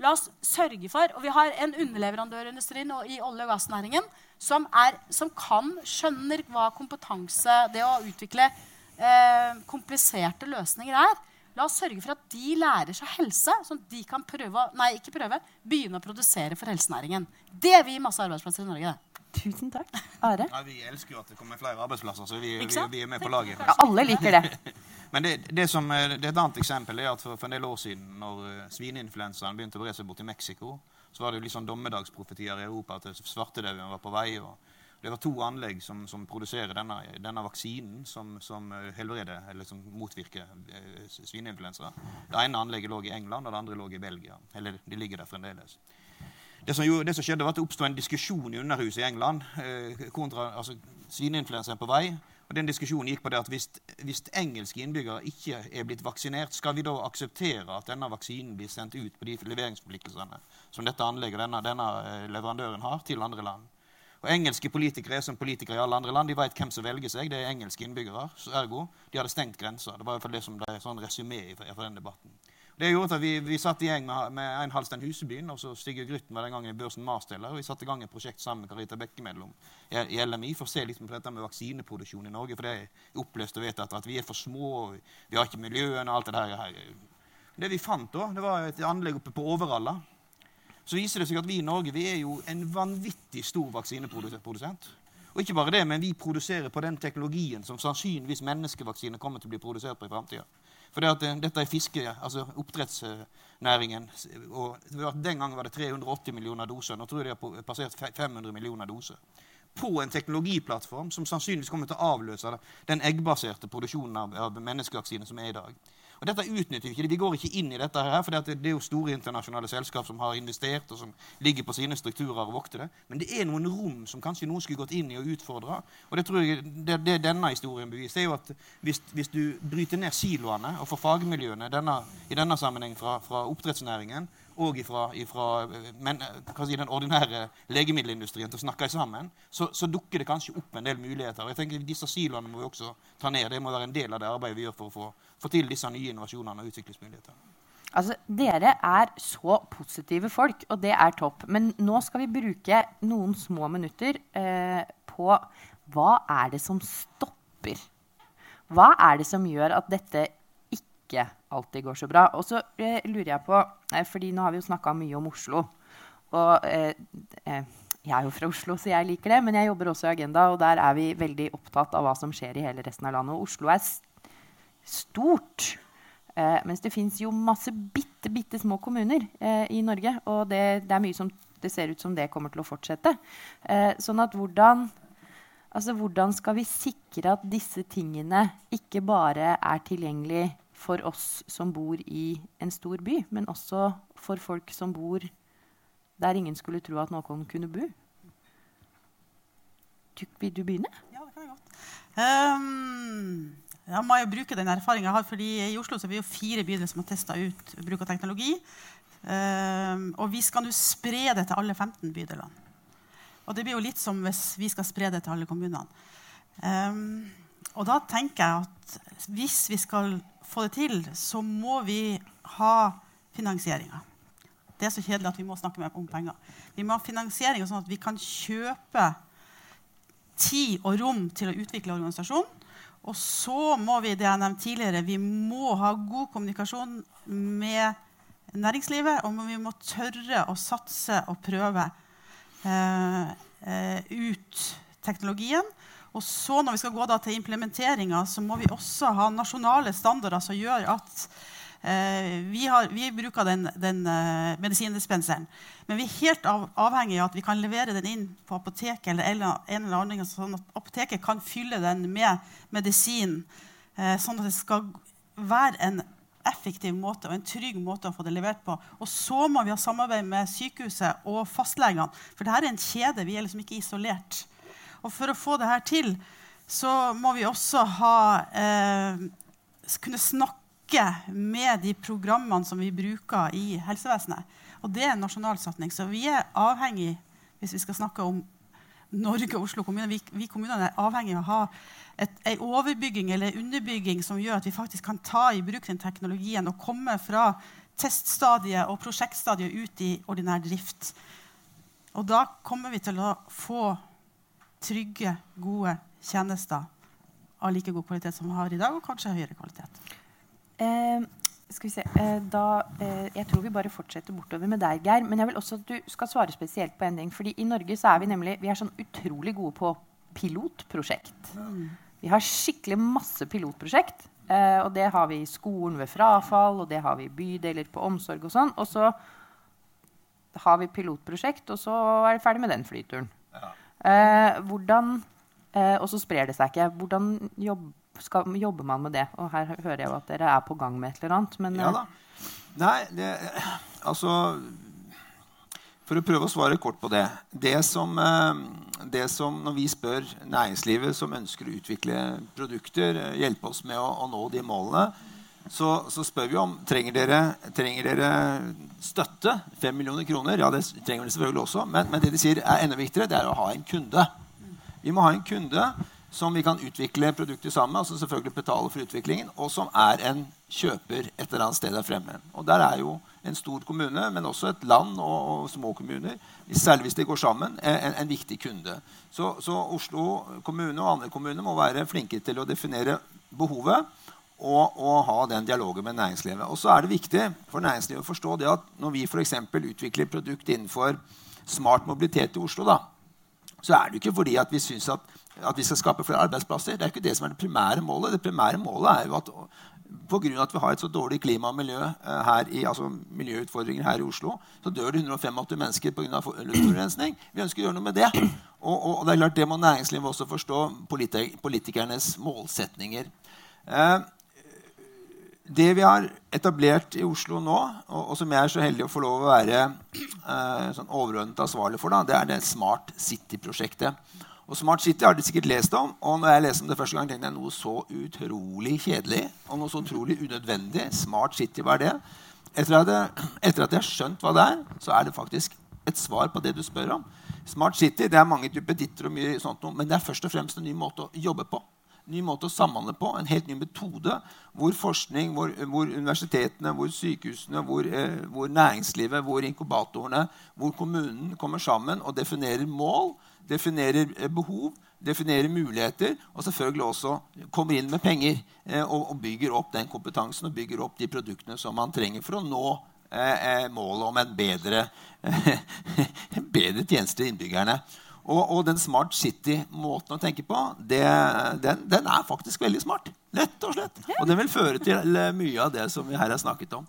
la oss sørge for, og Vi har en underleverandørindustri nå i olje- og gassnæringen som, er, som kan, skjønner hva kompetanse, det å utvikle eh, kompliserte løsninger er. La oss sørge for at de lærer seg helse, sånn at de kan prøve, nei, ikke prøve, begynne å produsere for helsenæringen. Det vil gi masse arbeidsplasser i Norge.
Tusen takk. Are?
Ja, vi elsker jo at det kommer flere arbeidsplasser, så vi, vi, vi er med på laget.
Ja, alle liker det.
Men det, det, som, det, er et annet eksempel er at for, for en del år siden, når uh, svineinfluensaen begynte å bre seg bort i Mexico, så var det jo litt sånn dommedagsprofetier i Europa at svartedauden var på vei. og det var to anlegg som, som produserer denne, denne, vaksinen som, som eh, helbreder, eller som motvirker eh. Det ene anlegget lå i England, og det andre lå i Belgia. Eller de ligger der fremdeles. Det som, det som skjedde var at det oppstod en diskusjon i Underhuset i England. Eh, kontra, altså Svineinfluensa på vei. Og den Diskusjonen gikk på det at hvis, hvis, engelske innbyggere ikke er blitt vaksinert, skal vi da akseptere at denne vaksinen blir sendt ut på de leveringsforpliktelsene som dette anlegget denne, denne eh, leverandøren har, til andre land? Og Engelske politikere er som politikere i alle andre land. De vet hvem som velger seg. Det er engelske innbyggere. Ergo de hadde stengt grensa. Det var i hvert fall det som ble sånn resymé for den debatten. Det gjorde at Vi, vi satt i gjeng med, med en Halstein Husebyen, og så Sigurd Grytten var den gangen Børsen Marsteller. og Vi satte i gang et prosjekt sammen med Karita Bekkemedlem i, LMI for å se liksom på dette med vaksineproduksjon i Norge. For det er oppløst og vedtatt at vi er for små, og vi har ikke miljøene og alt det der. Det vi fant da, det var et anlegg oppe på Overhalla så viser det seg at vi i Norge vi er jo en vanvittig stor vaksineprodusent. Og ikke bare det, men vi produserer på den teknologien som sannsynligvis menneskevaksiner kommer til å bli produsert på i framtida. For det at, eh, dette er fiske, altså oppdrettsnæringen. og Den gangen var det 380 millioner doser. Nå tror jeg de har passert 500 millioner doser. På en teknologiplattform som sannsynligvis kommer til å avløse den eggbaserte produksjonen av, av menneskevaksiner som er i dag. Og dette utnytter Vi ikke. Vi går ikke inn i dette, her, for det er jo store internasjonale selskap som har investert, og som ligger på sine strukturer og vokter det. Men det er noen rom som kanskje noen skulle gått inn i og utfordra. Og det tror jeg det, det denne historien beviser. er jo at hvis, hvis, du bryter ned siloene og får fagmiljøene denne, i denne sammenheng fra, fra oppdrettsnæringen og ifra, ifra men, si, den ordinære legemiddelindustrien til å snakke sammen, så, så, dukker det kanskje opp en del muligheter. Og jeg tenker Disse siloene må vi også ta ned. Det må være en del av det arbeidet vi gjør for å få, få til disse nye innovasjonene og utviklingsmulighetene.
Altså, Dere er så positive folk, og det er topp. Men nå skal vi bruke noen små minutter eh, på hva er det som stopper? Hva er det som gjør at dette ikke alltid går så bra. Og så eh, lurer jeg på, eh, fordi nå har vi jo snakka mye om Oslo. Og eh, eh, jeg er jo fra Oslo, så jeg liker det, men jeg jobber også i Agenda, og der er vi veldig opptatt av hva som skjer i hele resten av landet. Og Oslo er stort. Eh, mens det fins jo masse bitte, bitte små kommuner eh, i Norge. Og det, det, er mye som det ser ut som det kommer til å fortsette. sånn at hvordan Altså, hvordan skal vi sikre at disse tingene ikke bare er tilgjengelig for oss som bor i en stor by, men også for folk som bor der ingen skulle tro at noen kunne bo. Vil du begynne?
Ja, det kan jeg godt. Um, jeg må jo bruke den erfaringen jeg har, fordi I Oslo så er vi jo fire bydeler som har testa ut bruk av teknologi. Um, og vi skal nå spre det til alle 15 bydelene. Og det blir jo litt som hvis vi skal spre det til alle kommunene. Um, og da tenker jeg at hvis vi skal få det til, så må vi ha finansieringa. Det er så kjedelig at vi må snakke om penger. Vi må ha finansiering sånn at vi kan kjøpe tid og rom til å utvikle organisasjonen. Og så må vi det jeg nevnte tidligere, vi må ha god kommunikasjon med næringslivet. Og vi må tørre å satse og prøve eh, eh, ut teknologien. Og så når vi skal gå til implementeringa, så må vi også ha nasjonale standarder som gjør at vi, har, vi, bruker den, den uh, medisindispenseren. Men vi er helt av, avhengig av at vi kan levere den inn på apoteket, eller en, eller annen, sånn at apoteket kan fylle den med medisin. Uh, sånn at det skal være en effektiv måte og en trygg måte å få det levert på. Og så må vi ha samarbeid med sykehuset og fastlegene. For dette er en kjede. Vi er liksom ikke isolert. Og for å få det her til så må vi også ha, eh, kunne snakke snakke med de programmene som vi bruker i helsevesenet. Og det er en nasjonal satsing. Så vi er avhengig, hvis vi skal snakke om Norge og Oslo kommune, vi, vi kommunene er avhengig av å ha en overbygging eller underbygging som gjør at vi faktisk kan ta i bruk den teknologien og komme fra teststadiet og prosjektstadiet ut i ordinær drift. Og da kommer vi til å få trygge, gode tjenester av like god kvalitet som vi har i dag, og kanskje høyere kvalitet.
Eh, skal vi se, eh, da, eh, jeg tror vi bare fortsetter bortover med deg, Geir. Men jeg vil også at du skal svare spesielt på en ting. fordi i Norge så er vi nemlig vi er sånn utrolig gode på pilotprosjekt. Vi har skikkelig masse pilotprosjekt. Og det har vi i skolen ved frafall, og det har vi i bydeler på omsorg og sånn. Og så har vi pilotprosjekt, og så er vi ferdig med den flyturen. Ja. Hvordan, og så sprer det seg ikke. Hvordan jobber skal, jobber man med det? Og her hører jeg jo at dere er på gang med et eller annet. Men,
ja da. Nei, det, altså For å prøve å svare kort på det. Det som, eh, det som Når vi spør næringslivet som ønsker å utvikle produkter, eh, hjelpe oss med å, å nå de målene, så, så, spør vi om trenger dere, trenger dere støtte. 5 millioner kroner. Ja, det trenger vi selvfølgelig også. Men, men, det de sier er enda viktigere, det er å ha en kunde. Vi må ha en kunde som vi kan utvikle produkter sammen altså selvfølgelig betale for utviklingen, og som er en kjøper et eller annet sted der fremme. Og der er jo en stor kommune, men også et land og, og små kommuner, særlig hvis de går sammen, en, en viktig kunde. Så, så, Oslo kommune og andre kommuner må være flinke til å definere behovet og, og ha den dialogen med næringslivet. Og så er det viktig for næringslivet å forstå det at når vi f.eks. utvikler produkt innenfor smart mobilitet i Oslo, da, så er det ikke fordi at vi syns at at vi skal skape flere arbeidsplasser. Det er ikke det som er det primære målet. Det primære målet er jo at pga. at vi har et så dårlig klima og miljø eh, her i, altså miljøutfordringer her i Oslo, så dør det 185 mennesker pga. luftforurensning. Vi ønsker å gjøre noe med det. Og, og, og, det er klart det må næringslivet også forstå. politikernes målsetninger. Eh, det vi har etablert i Oslo nå, og, og, som jeg er så heldig å få lov å være eh, sånn overordnet ansvarlig for, da, det er det Smart City-prosjektet. Og Smart City har de sikkert lest om. Og når jeg leste om det første gang, tenkte jeg noe så utrolig kjedelig og noe så utrolig unødvendig. Smart City, hva er det? Etter at, jeg, etter at jeg har skjønt hva det er, så er det faktisk et svar på det du spør om. Smart City det er mange typer ditter og mye sånt men det er først og fremst en ny måte å jobbe på. Ny måte å samhandle på, En helt ny metode hvor forskning, hvor, hvor universitetene, hvor sykehusene, hvor, eh, hvor næringslivet, hvor inkubatorene, hvor kommunen kommer sammen og definerer mål definerer eh, behov, definerer muligheter, og selvfølgelig også kommer inn med penger eh, og, bygger opp den kompetansen og bygger opp de produktene som man trenger for å nå eh, eh målet om en bedre, en bedre tjeneste til innbyggerne. Og, og, den Smart City-måten å tenke på, det, den, den, er faktisk veldig smart. Lett og slett. Og den vil føre til mye av det som vi her har snakket om.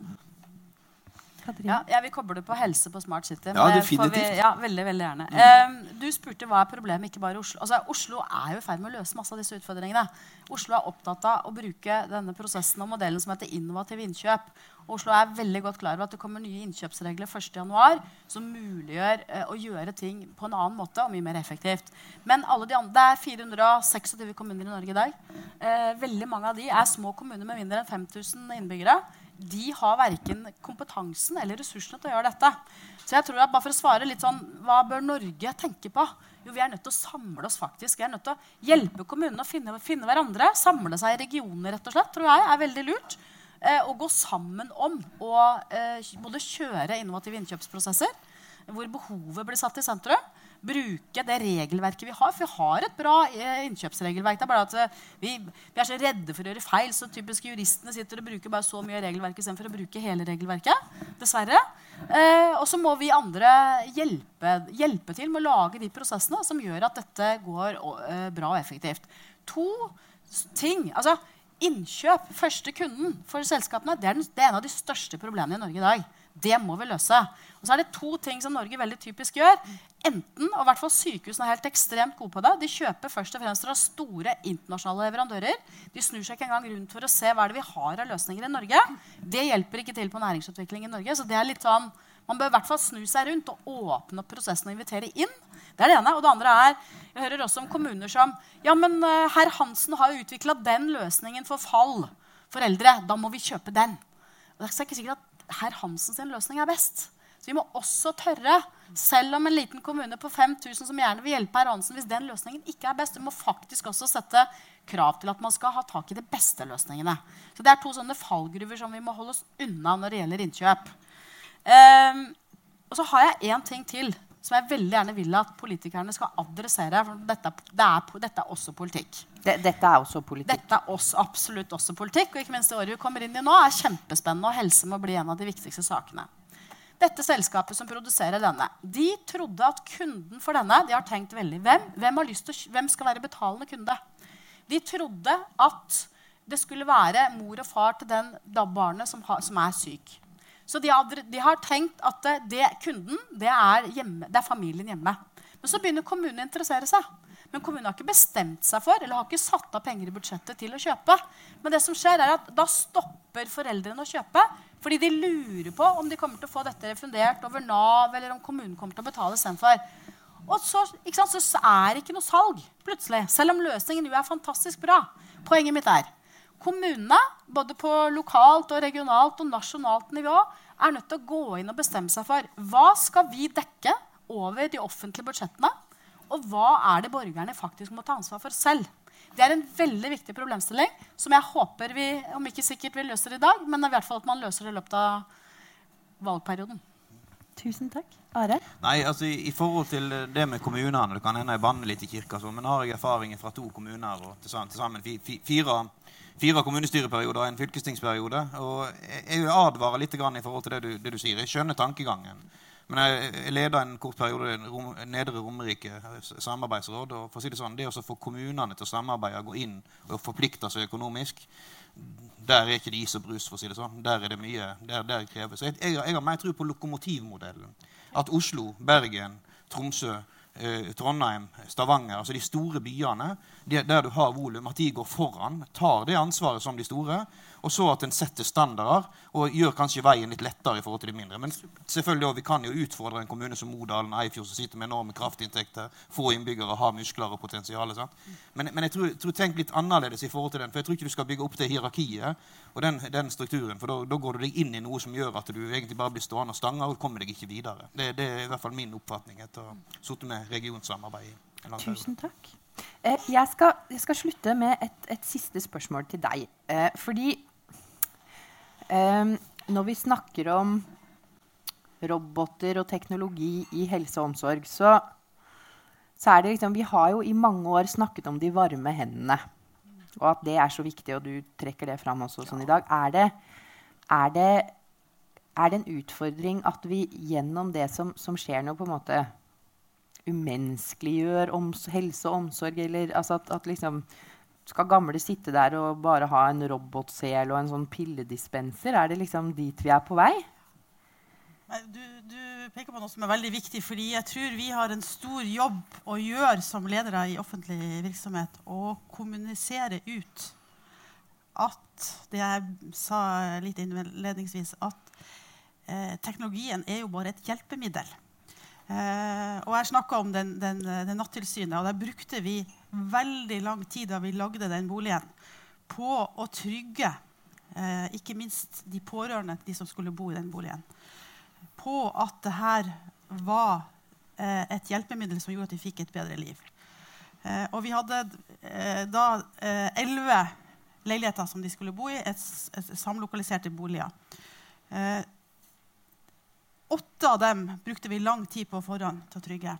Ja, jeg vil koble det på helse på Smart City.
Ja, definitivt.
Vi, ja, veldig, veldig gjerne. Eh, du spurte hva er problemet ikke bare i Oslo. Altså, Oslo er jo i ferd med å løse masse av disse utfordringene. Oslo er opptatt av å bruke denne prosessen og modellen som heter innovative innkjøp. Oslo er veldig godt klar over at det kommer nye innkjøpsregler 1.1. som muliggjør eh, å gjøre ting på en annen måte og mye mer effektivt. Men alle de andre, det er 426 kommuner i Norge i dag. Eh, veldig mange av de er små kommuner med mindre enn 5000 innbyggere de har verken kompetansen eller ressursene til å gjøre dette. Så jeg tror at bare for å svare litt sånn, Hva bør Norge tenke på? Jo, Vi er nødt til å samle oss. faktisk. Vi er nødt til å hjelpe kommunene å finne, finne hverandre. Samle seg i regioner, rett og slett, tror jeg er veldig lurt. Eh, og gå sammen om å eh, både kjøre innovative innkjøpsprosesser, hvor behovet blir satt i sentrum, bruke det regelverket vi har. For vi har et bra eh, innkjøpsregelverk. Det er bare at eh, vi, vi, er så redde for å gjøre feil, så typisk juristene sitter og bruker bare så mye regelverk istedenfor å bruke hele regelverket. Dessverre. Eh, og så må vi andre hjelpe, hjelpe, til med å lage de prosessene som gjør at dette går eh, bra og effektivt. To ting. altså Innkjøp, første kunden for selskapene, det er, den, det er en av de største problemene i Norge i dag. Det må vi løse. Og så er det to ting som Norge veldig typisk gjør. Enten, og i hvert fall Sykehusene er helt ekstremt gode på det. De kjøper først og fremst fra store internasjonale leverandører. De snur seg ikke engang rundt for å se hva er det vi har av løsninger i Norge. Det hjelper ikke til på næringsutvikling i Norge. så det er litt sånn, Man bør i hvert fall snu seg rundt og åpne opp prosessen og invitere inn. Det er det ene. Og det andre er Jeg hører også om kommuner som Ja, men uh, herr Hansen har jo utvikla den løsningen for fall for eldre. Da må vi kjøpe den. Og det er ikke sikkert at herr Hansens løsning er best. Så vi må også tørre, selv om en liten kommune på 5000 som gjerne vil hjelpe herr Hansen, hvis den løsningen ikke er best, vi må faktisk også sette krav til at man skal ha tak i de beste løsningene. Så det er to sånne fallgruver som vi må holde oss unna når det gjelder innkjøp. Um, og så har jeg én ting til som jeg veldig gjerne vil at politikerne skal adressere. for Dette, det er, dette er også politikk.
Det, dette er også politikk.
Dette er også, absolutt også politikk. Og ikke minst det året vi kommer inn i nå, er kjempespennende. Og helse må bli en av de viktigste sakene. Dette selskapet som produserer denne, de trodde at kunden for denne de har tenkt veldig, hvem, hvem, til, hvem skal være betalende kunde? De trodde at det skulle være mor og far til den barnet som, som er syk. Så de har, de har tenkt at det, kunden det er, hjemme, det er, familien hjemme. Men så begynner kommunen å interessere seg. Men kommunen har ikke bestemt seg for eller har ikke satt av penger i budsjettet til å kjøpe. Men det som skjer er at da stopper foreldrene å kjøpe fordi de lurer på om de kommer til å få dette refundert over Nav, eller om kommunen kommer til å betale istedenfor. Og så, sant, så er det ikke noe salg plutselig, selv om løsningen jo er fantastisk bra. Poenget mitt er Kommunene, både på lokalt, og regionalt og nasjonalt nivå, er nødt til å gå inn og bestemme seg for hva skal vi dekke over de offentlige budsjettene, og hva er det borgerne faktisk må ta ansvar for selv. Det er en veldig viktig problemstilling som jeg håper vi om ikke sikkert vi løser i dag, men i hvert fall at man løser det i løpet av valgperioden.
Tusen takk. Are?
Nei, altså i, i, forhold til det med kommunene Det kan hende jeg banner litt i kirka, så, men har jeg erfaringer fra to kommuner og til sammen fire fire kommunestyreperioder og en fylkestingsperiode. Og jeg jeg advarer litt i forhold til det du, det du, sier. Jeg skjønner tankegangen. Men jeg, leda en kort periode rom, Nedre Romerike samarbeidsråd. og for å si Det sånn, det å få kommunene til å samarbeide, gå inn og forplikte seg økonomisk, der er ikke det is og brus. for å si det sånn. Der er det mye. Der, der kreves. Jeg, jeg, jeg har mer tro på lokomotivmodellen. At Oslo, Bergen, Tromsø Eh, Trondheim, Stavanger, altså de store byene, der du har volum, at de går foran, tar det ansvaret som de store, og så at en setter standarder og gjør kanskje veien litt lettere i forhold til de mindre. Men selvfølgelig også, vi kan jo utfordre en kommune som Modalen Eifjord, som sitter med enorme kraftinntekter, få innbyggere, har muskler og potensial. Men, men, jeg tror, tror tenk litt annerledes i forhold til den. For jeg tror ikke du skal bygge opp det hierarkiet og den, den strukturen. For da går du deg inn i noe som gjør at du egentlig bare blir stående og stange og kommer deg ikke videre. Det, det, er i hvert fall min oppfatning etter å ha sittet med regionsamarbeid i en lang
Tusen takk. Eh, jeg, skal, jeg, skal, slutte med et, et siste spørsmål til deg. Eh, fordi når vi snakker om roboter og teknologi i helse og omsorg, så, så, er det liksom Vi har jo i mange år snakket om de varme hendene. Og at det er så viktig, og du trekker det fram også sånn i dag. Er det, er det, er det en utfordring at vi gjennom det som, som skjer nå, på en måte umenneskeliggjør helse og omsorg? Eller altså at, at liksom skal gamle sitte der og bare ha en robotsel og en sånn pilledispenser? Er det liksom dit vi er på vei?
Du, du, peker på noe som er veldig viktig, fordi jeg tror vi har en stor jobb å gjøre som ledere i offentlig virksomhet. Å kommunisere ut at det jeg sa litt innledningsvis, at eh, teknologien er jo bare et hjelpemiddel. Eh, og jeg snakka om den, den, den Nattilsynet, og der brukte vi veldig lang tid da vi lagde den boligen, på å trygge eh, ikke minst de pårørende, til de som skulle bo i den boligen, på at det her var eh, et hjelpemiddel som gjorde at de fikk et bedre liv. Eh, og vi hadde eh, da eh, elleve leiligheter som de skulle bo i, et, et samlokaliserte boliger. Eh, åtte av dem brukte vi lang tid på forhånd til å trygge.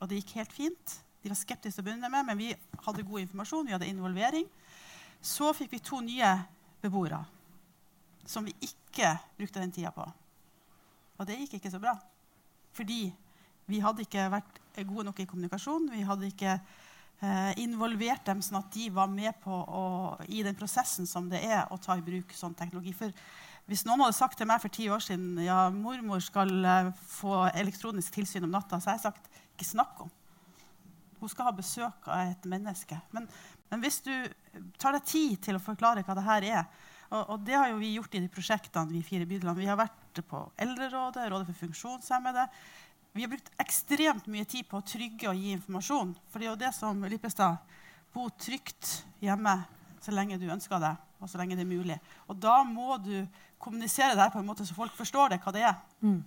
Og det gikk helt fint. De var skeptiske til å begynne med, men vi hadde god informasjon, vi hadde involvering. Så fikk vi to nye beboere som vi ikke brukte den tida på. Og det gikk ikke så bra. Fordi vi hadde ikke vært gode nok i kommunikasjon. Vi hadde ikke eh, involvert dem sånn at de var med på å, i den prosessen som det er å ta i bruk sånn teknologi. For hvis noen hadde sagt til meg for ti år siden ja, mormor skal eh, få elektronisk tilsyn om natta, så har jeg sagt ikke snakk om. Hun skal ha besøk av et menneske. Men, men hvis du tar deg tid til å forklare hva det her er og, og, det har jo vi gjort i de prosjektene vi fire bydelene. Vi har vært på Eldrerådet, Rådet for funksjonshemmede. Vi har brukt ekstremt mye tid på å trygge og gi informasjon. For det er jo det som Lippestad Bo trygt hjemme så lenge du ønsker det, og så lenge det er mulig. Og da må du kommunisere det her på en måte så folk forstår det, hva det er. Mm.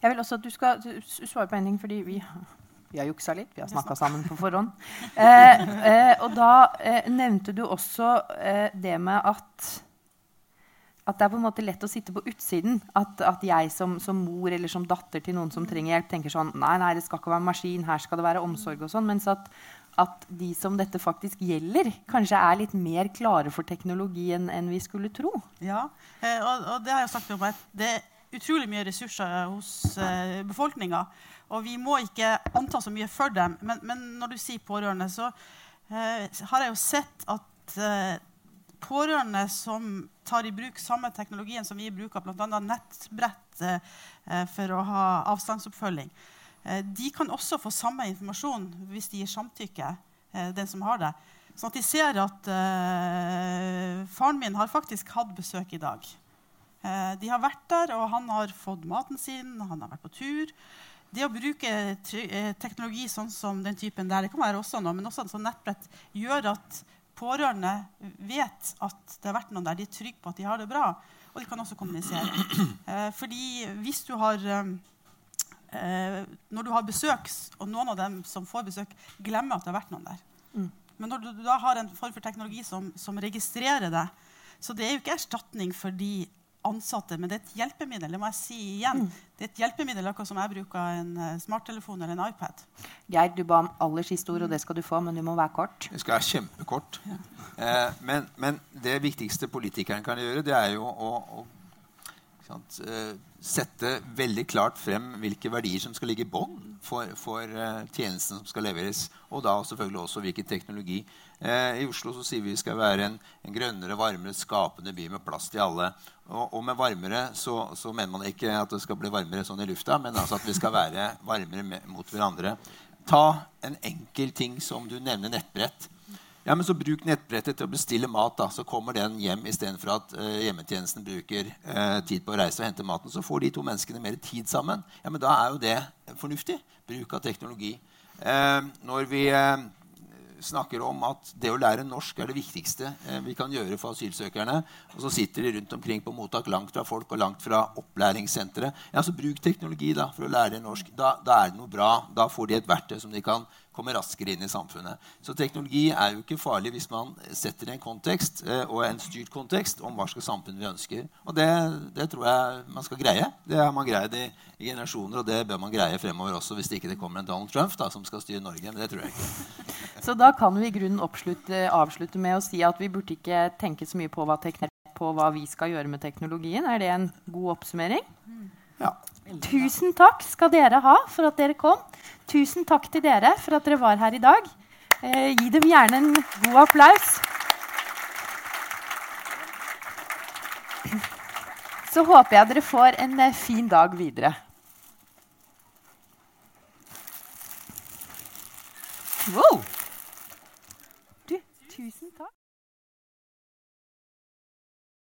Jeg vil også at du skal svare på en ting, fordi vi vi har juksa litt. Vi har snakka sammen på forhånd. Eh, eh, og da eh, nevnte du også eh, det med at at det er på en måte lett å sitte på utsiden. At, at jeg som, som, mor eller som datter til noen som trenger hjelp, tenker sånn Nei, nei, det skal ikke være maskin. Her skal det være omsorg og sånn. Mens at, at, de som dette faktisk gjelder, kanskje er litt mer klare for teknologi enn, enn vi skulle tro.
Ja, og, og det har jeg sagt om at det utrolig mye ressurser hos eh, befolkninga. Og vi må ikke anta så mye for dem. Men, men når du sier pårørende, så eh, har jeg jo sett at eh, pårørende som tar i bruk samme teknologien som vi bruker, bl.a. nettbrett uh, for å ha avstandsoppfølging, de kan også få samme informasjon hvis de gir samtykke, den som har det. Sånn at de ser at faren min har faktisk hatt besøk i dag. De har vært der, og han har fått maten sin, han har vært på tur det å bruke eh, teknologi sånn som den typen der, det kan være også noe, men også en sånn nettbrett, gjør at pårørende vet at det har vært noen der. De er trygge på at de har det bra. Og de kan også kommunisere. Eh, fordi hvis du har eh, Når du har besøk, og noen av dem som får besøk, glemmer at det har vært noen der. Mm. Men når du da har en form for teknologi som, som registrerer det, så det er jo ikke erstatning for de ansatte, men det er et hjelpemiddel. Det må jeg si igjen. Mm. Det er et hjelpemiddel akkurat som jeg bruker en uh, smarttelefon eller en iPad.
Geir, du ba om aller siste ord, og det skal du få, men du må være kort.
Det skal være kjempekort. Ja. Eh, men, men, det viktigste politikeren kan gjøre, det er jo å, å sette veldig klart frem hvilke verdier som skal ligge i bånn for, for uh, tjenestene som skal leveres. Og da selvfølgelig også hvilken teknologi. Eh, I Oslo så sier vi vi skal være en, en grønnere, varmere, skapende by med plass til alle. Og, og, med varmere så, så, mener man ikke at det skal bli varmere sånn i lufta, men altså at vi skal være varmere med, mot hverandre. Ta en enkel ting som du nevner nettbrett. Ja, men så Bruk nettbrettet til å bestille mat. da, Så kommer den hjem istedenfor at uh, hjemmetjenesten bruker uh, tid på å reise og hente maten. Så får de to menneskene mer tid sammen. Ja, men Da er jo det fornuftig. Bruk av teknologi. Uh, når vi snakker om at det å lære norsk er det viktigste vi kan gjøre for asylsøkerne. Og så sitter de rundt omkring på mottak langt fra folk og langt fra opplæringssenteret. Ja, så bruk teknologi da, for å lære norsk. Da, da, er det noe bra. Da får de et verktøy som de kan komme raskere inn i samfunnet. Så teknologi er jo ikke farlig hvis man setter en kontekst eh, og en styrt kontekst om hva slags samfunn vi ønsker. Og det, det, tror jeg man skal greie. Det har man greid i, i, generasjoner, og det bør man greie fremover også hvis det ikke kommer en Donald Trump da, som skal styre Norge. Men det tror jeg ikke.
Så da kan vi i grunnen avslutte med å si at vi burde ikke tenke så mye på hva, på hva vi skal gjøre med teknologien. Er det en god oppsummering?
Ja.
Tusen takk skal dere ha for at dere kom. Tusen takk til dere for at dere var her i dag. Eh, gi dem gjerne en god applaus. så håper jeg dere får en eh, fin dag videre. Wow!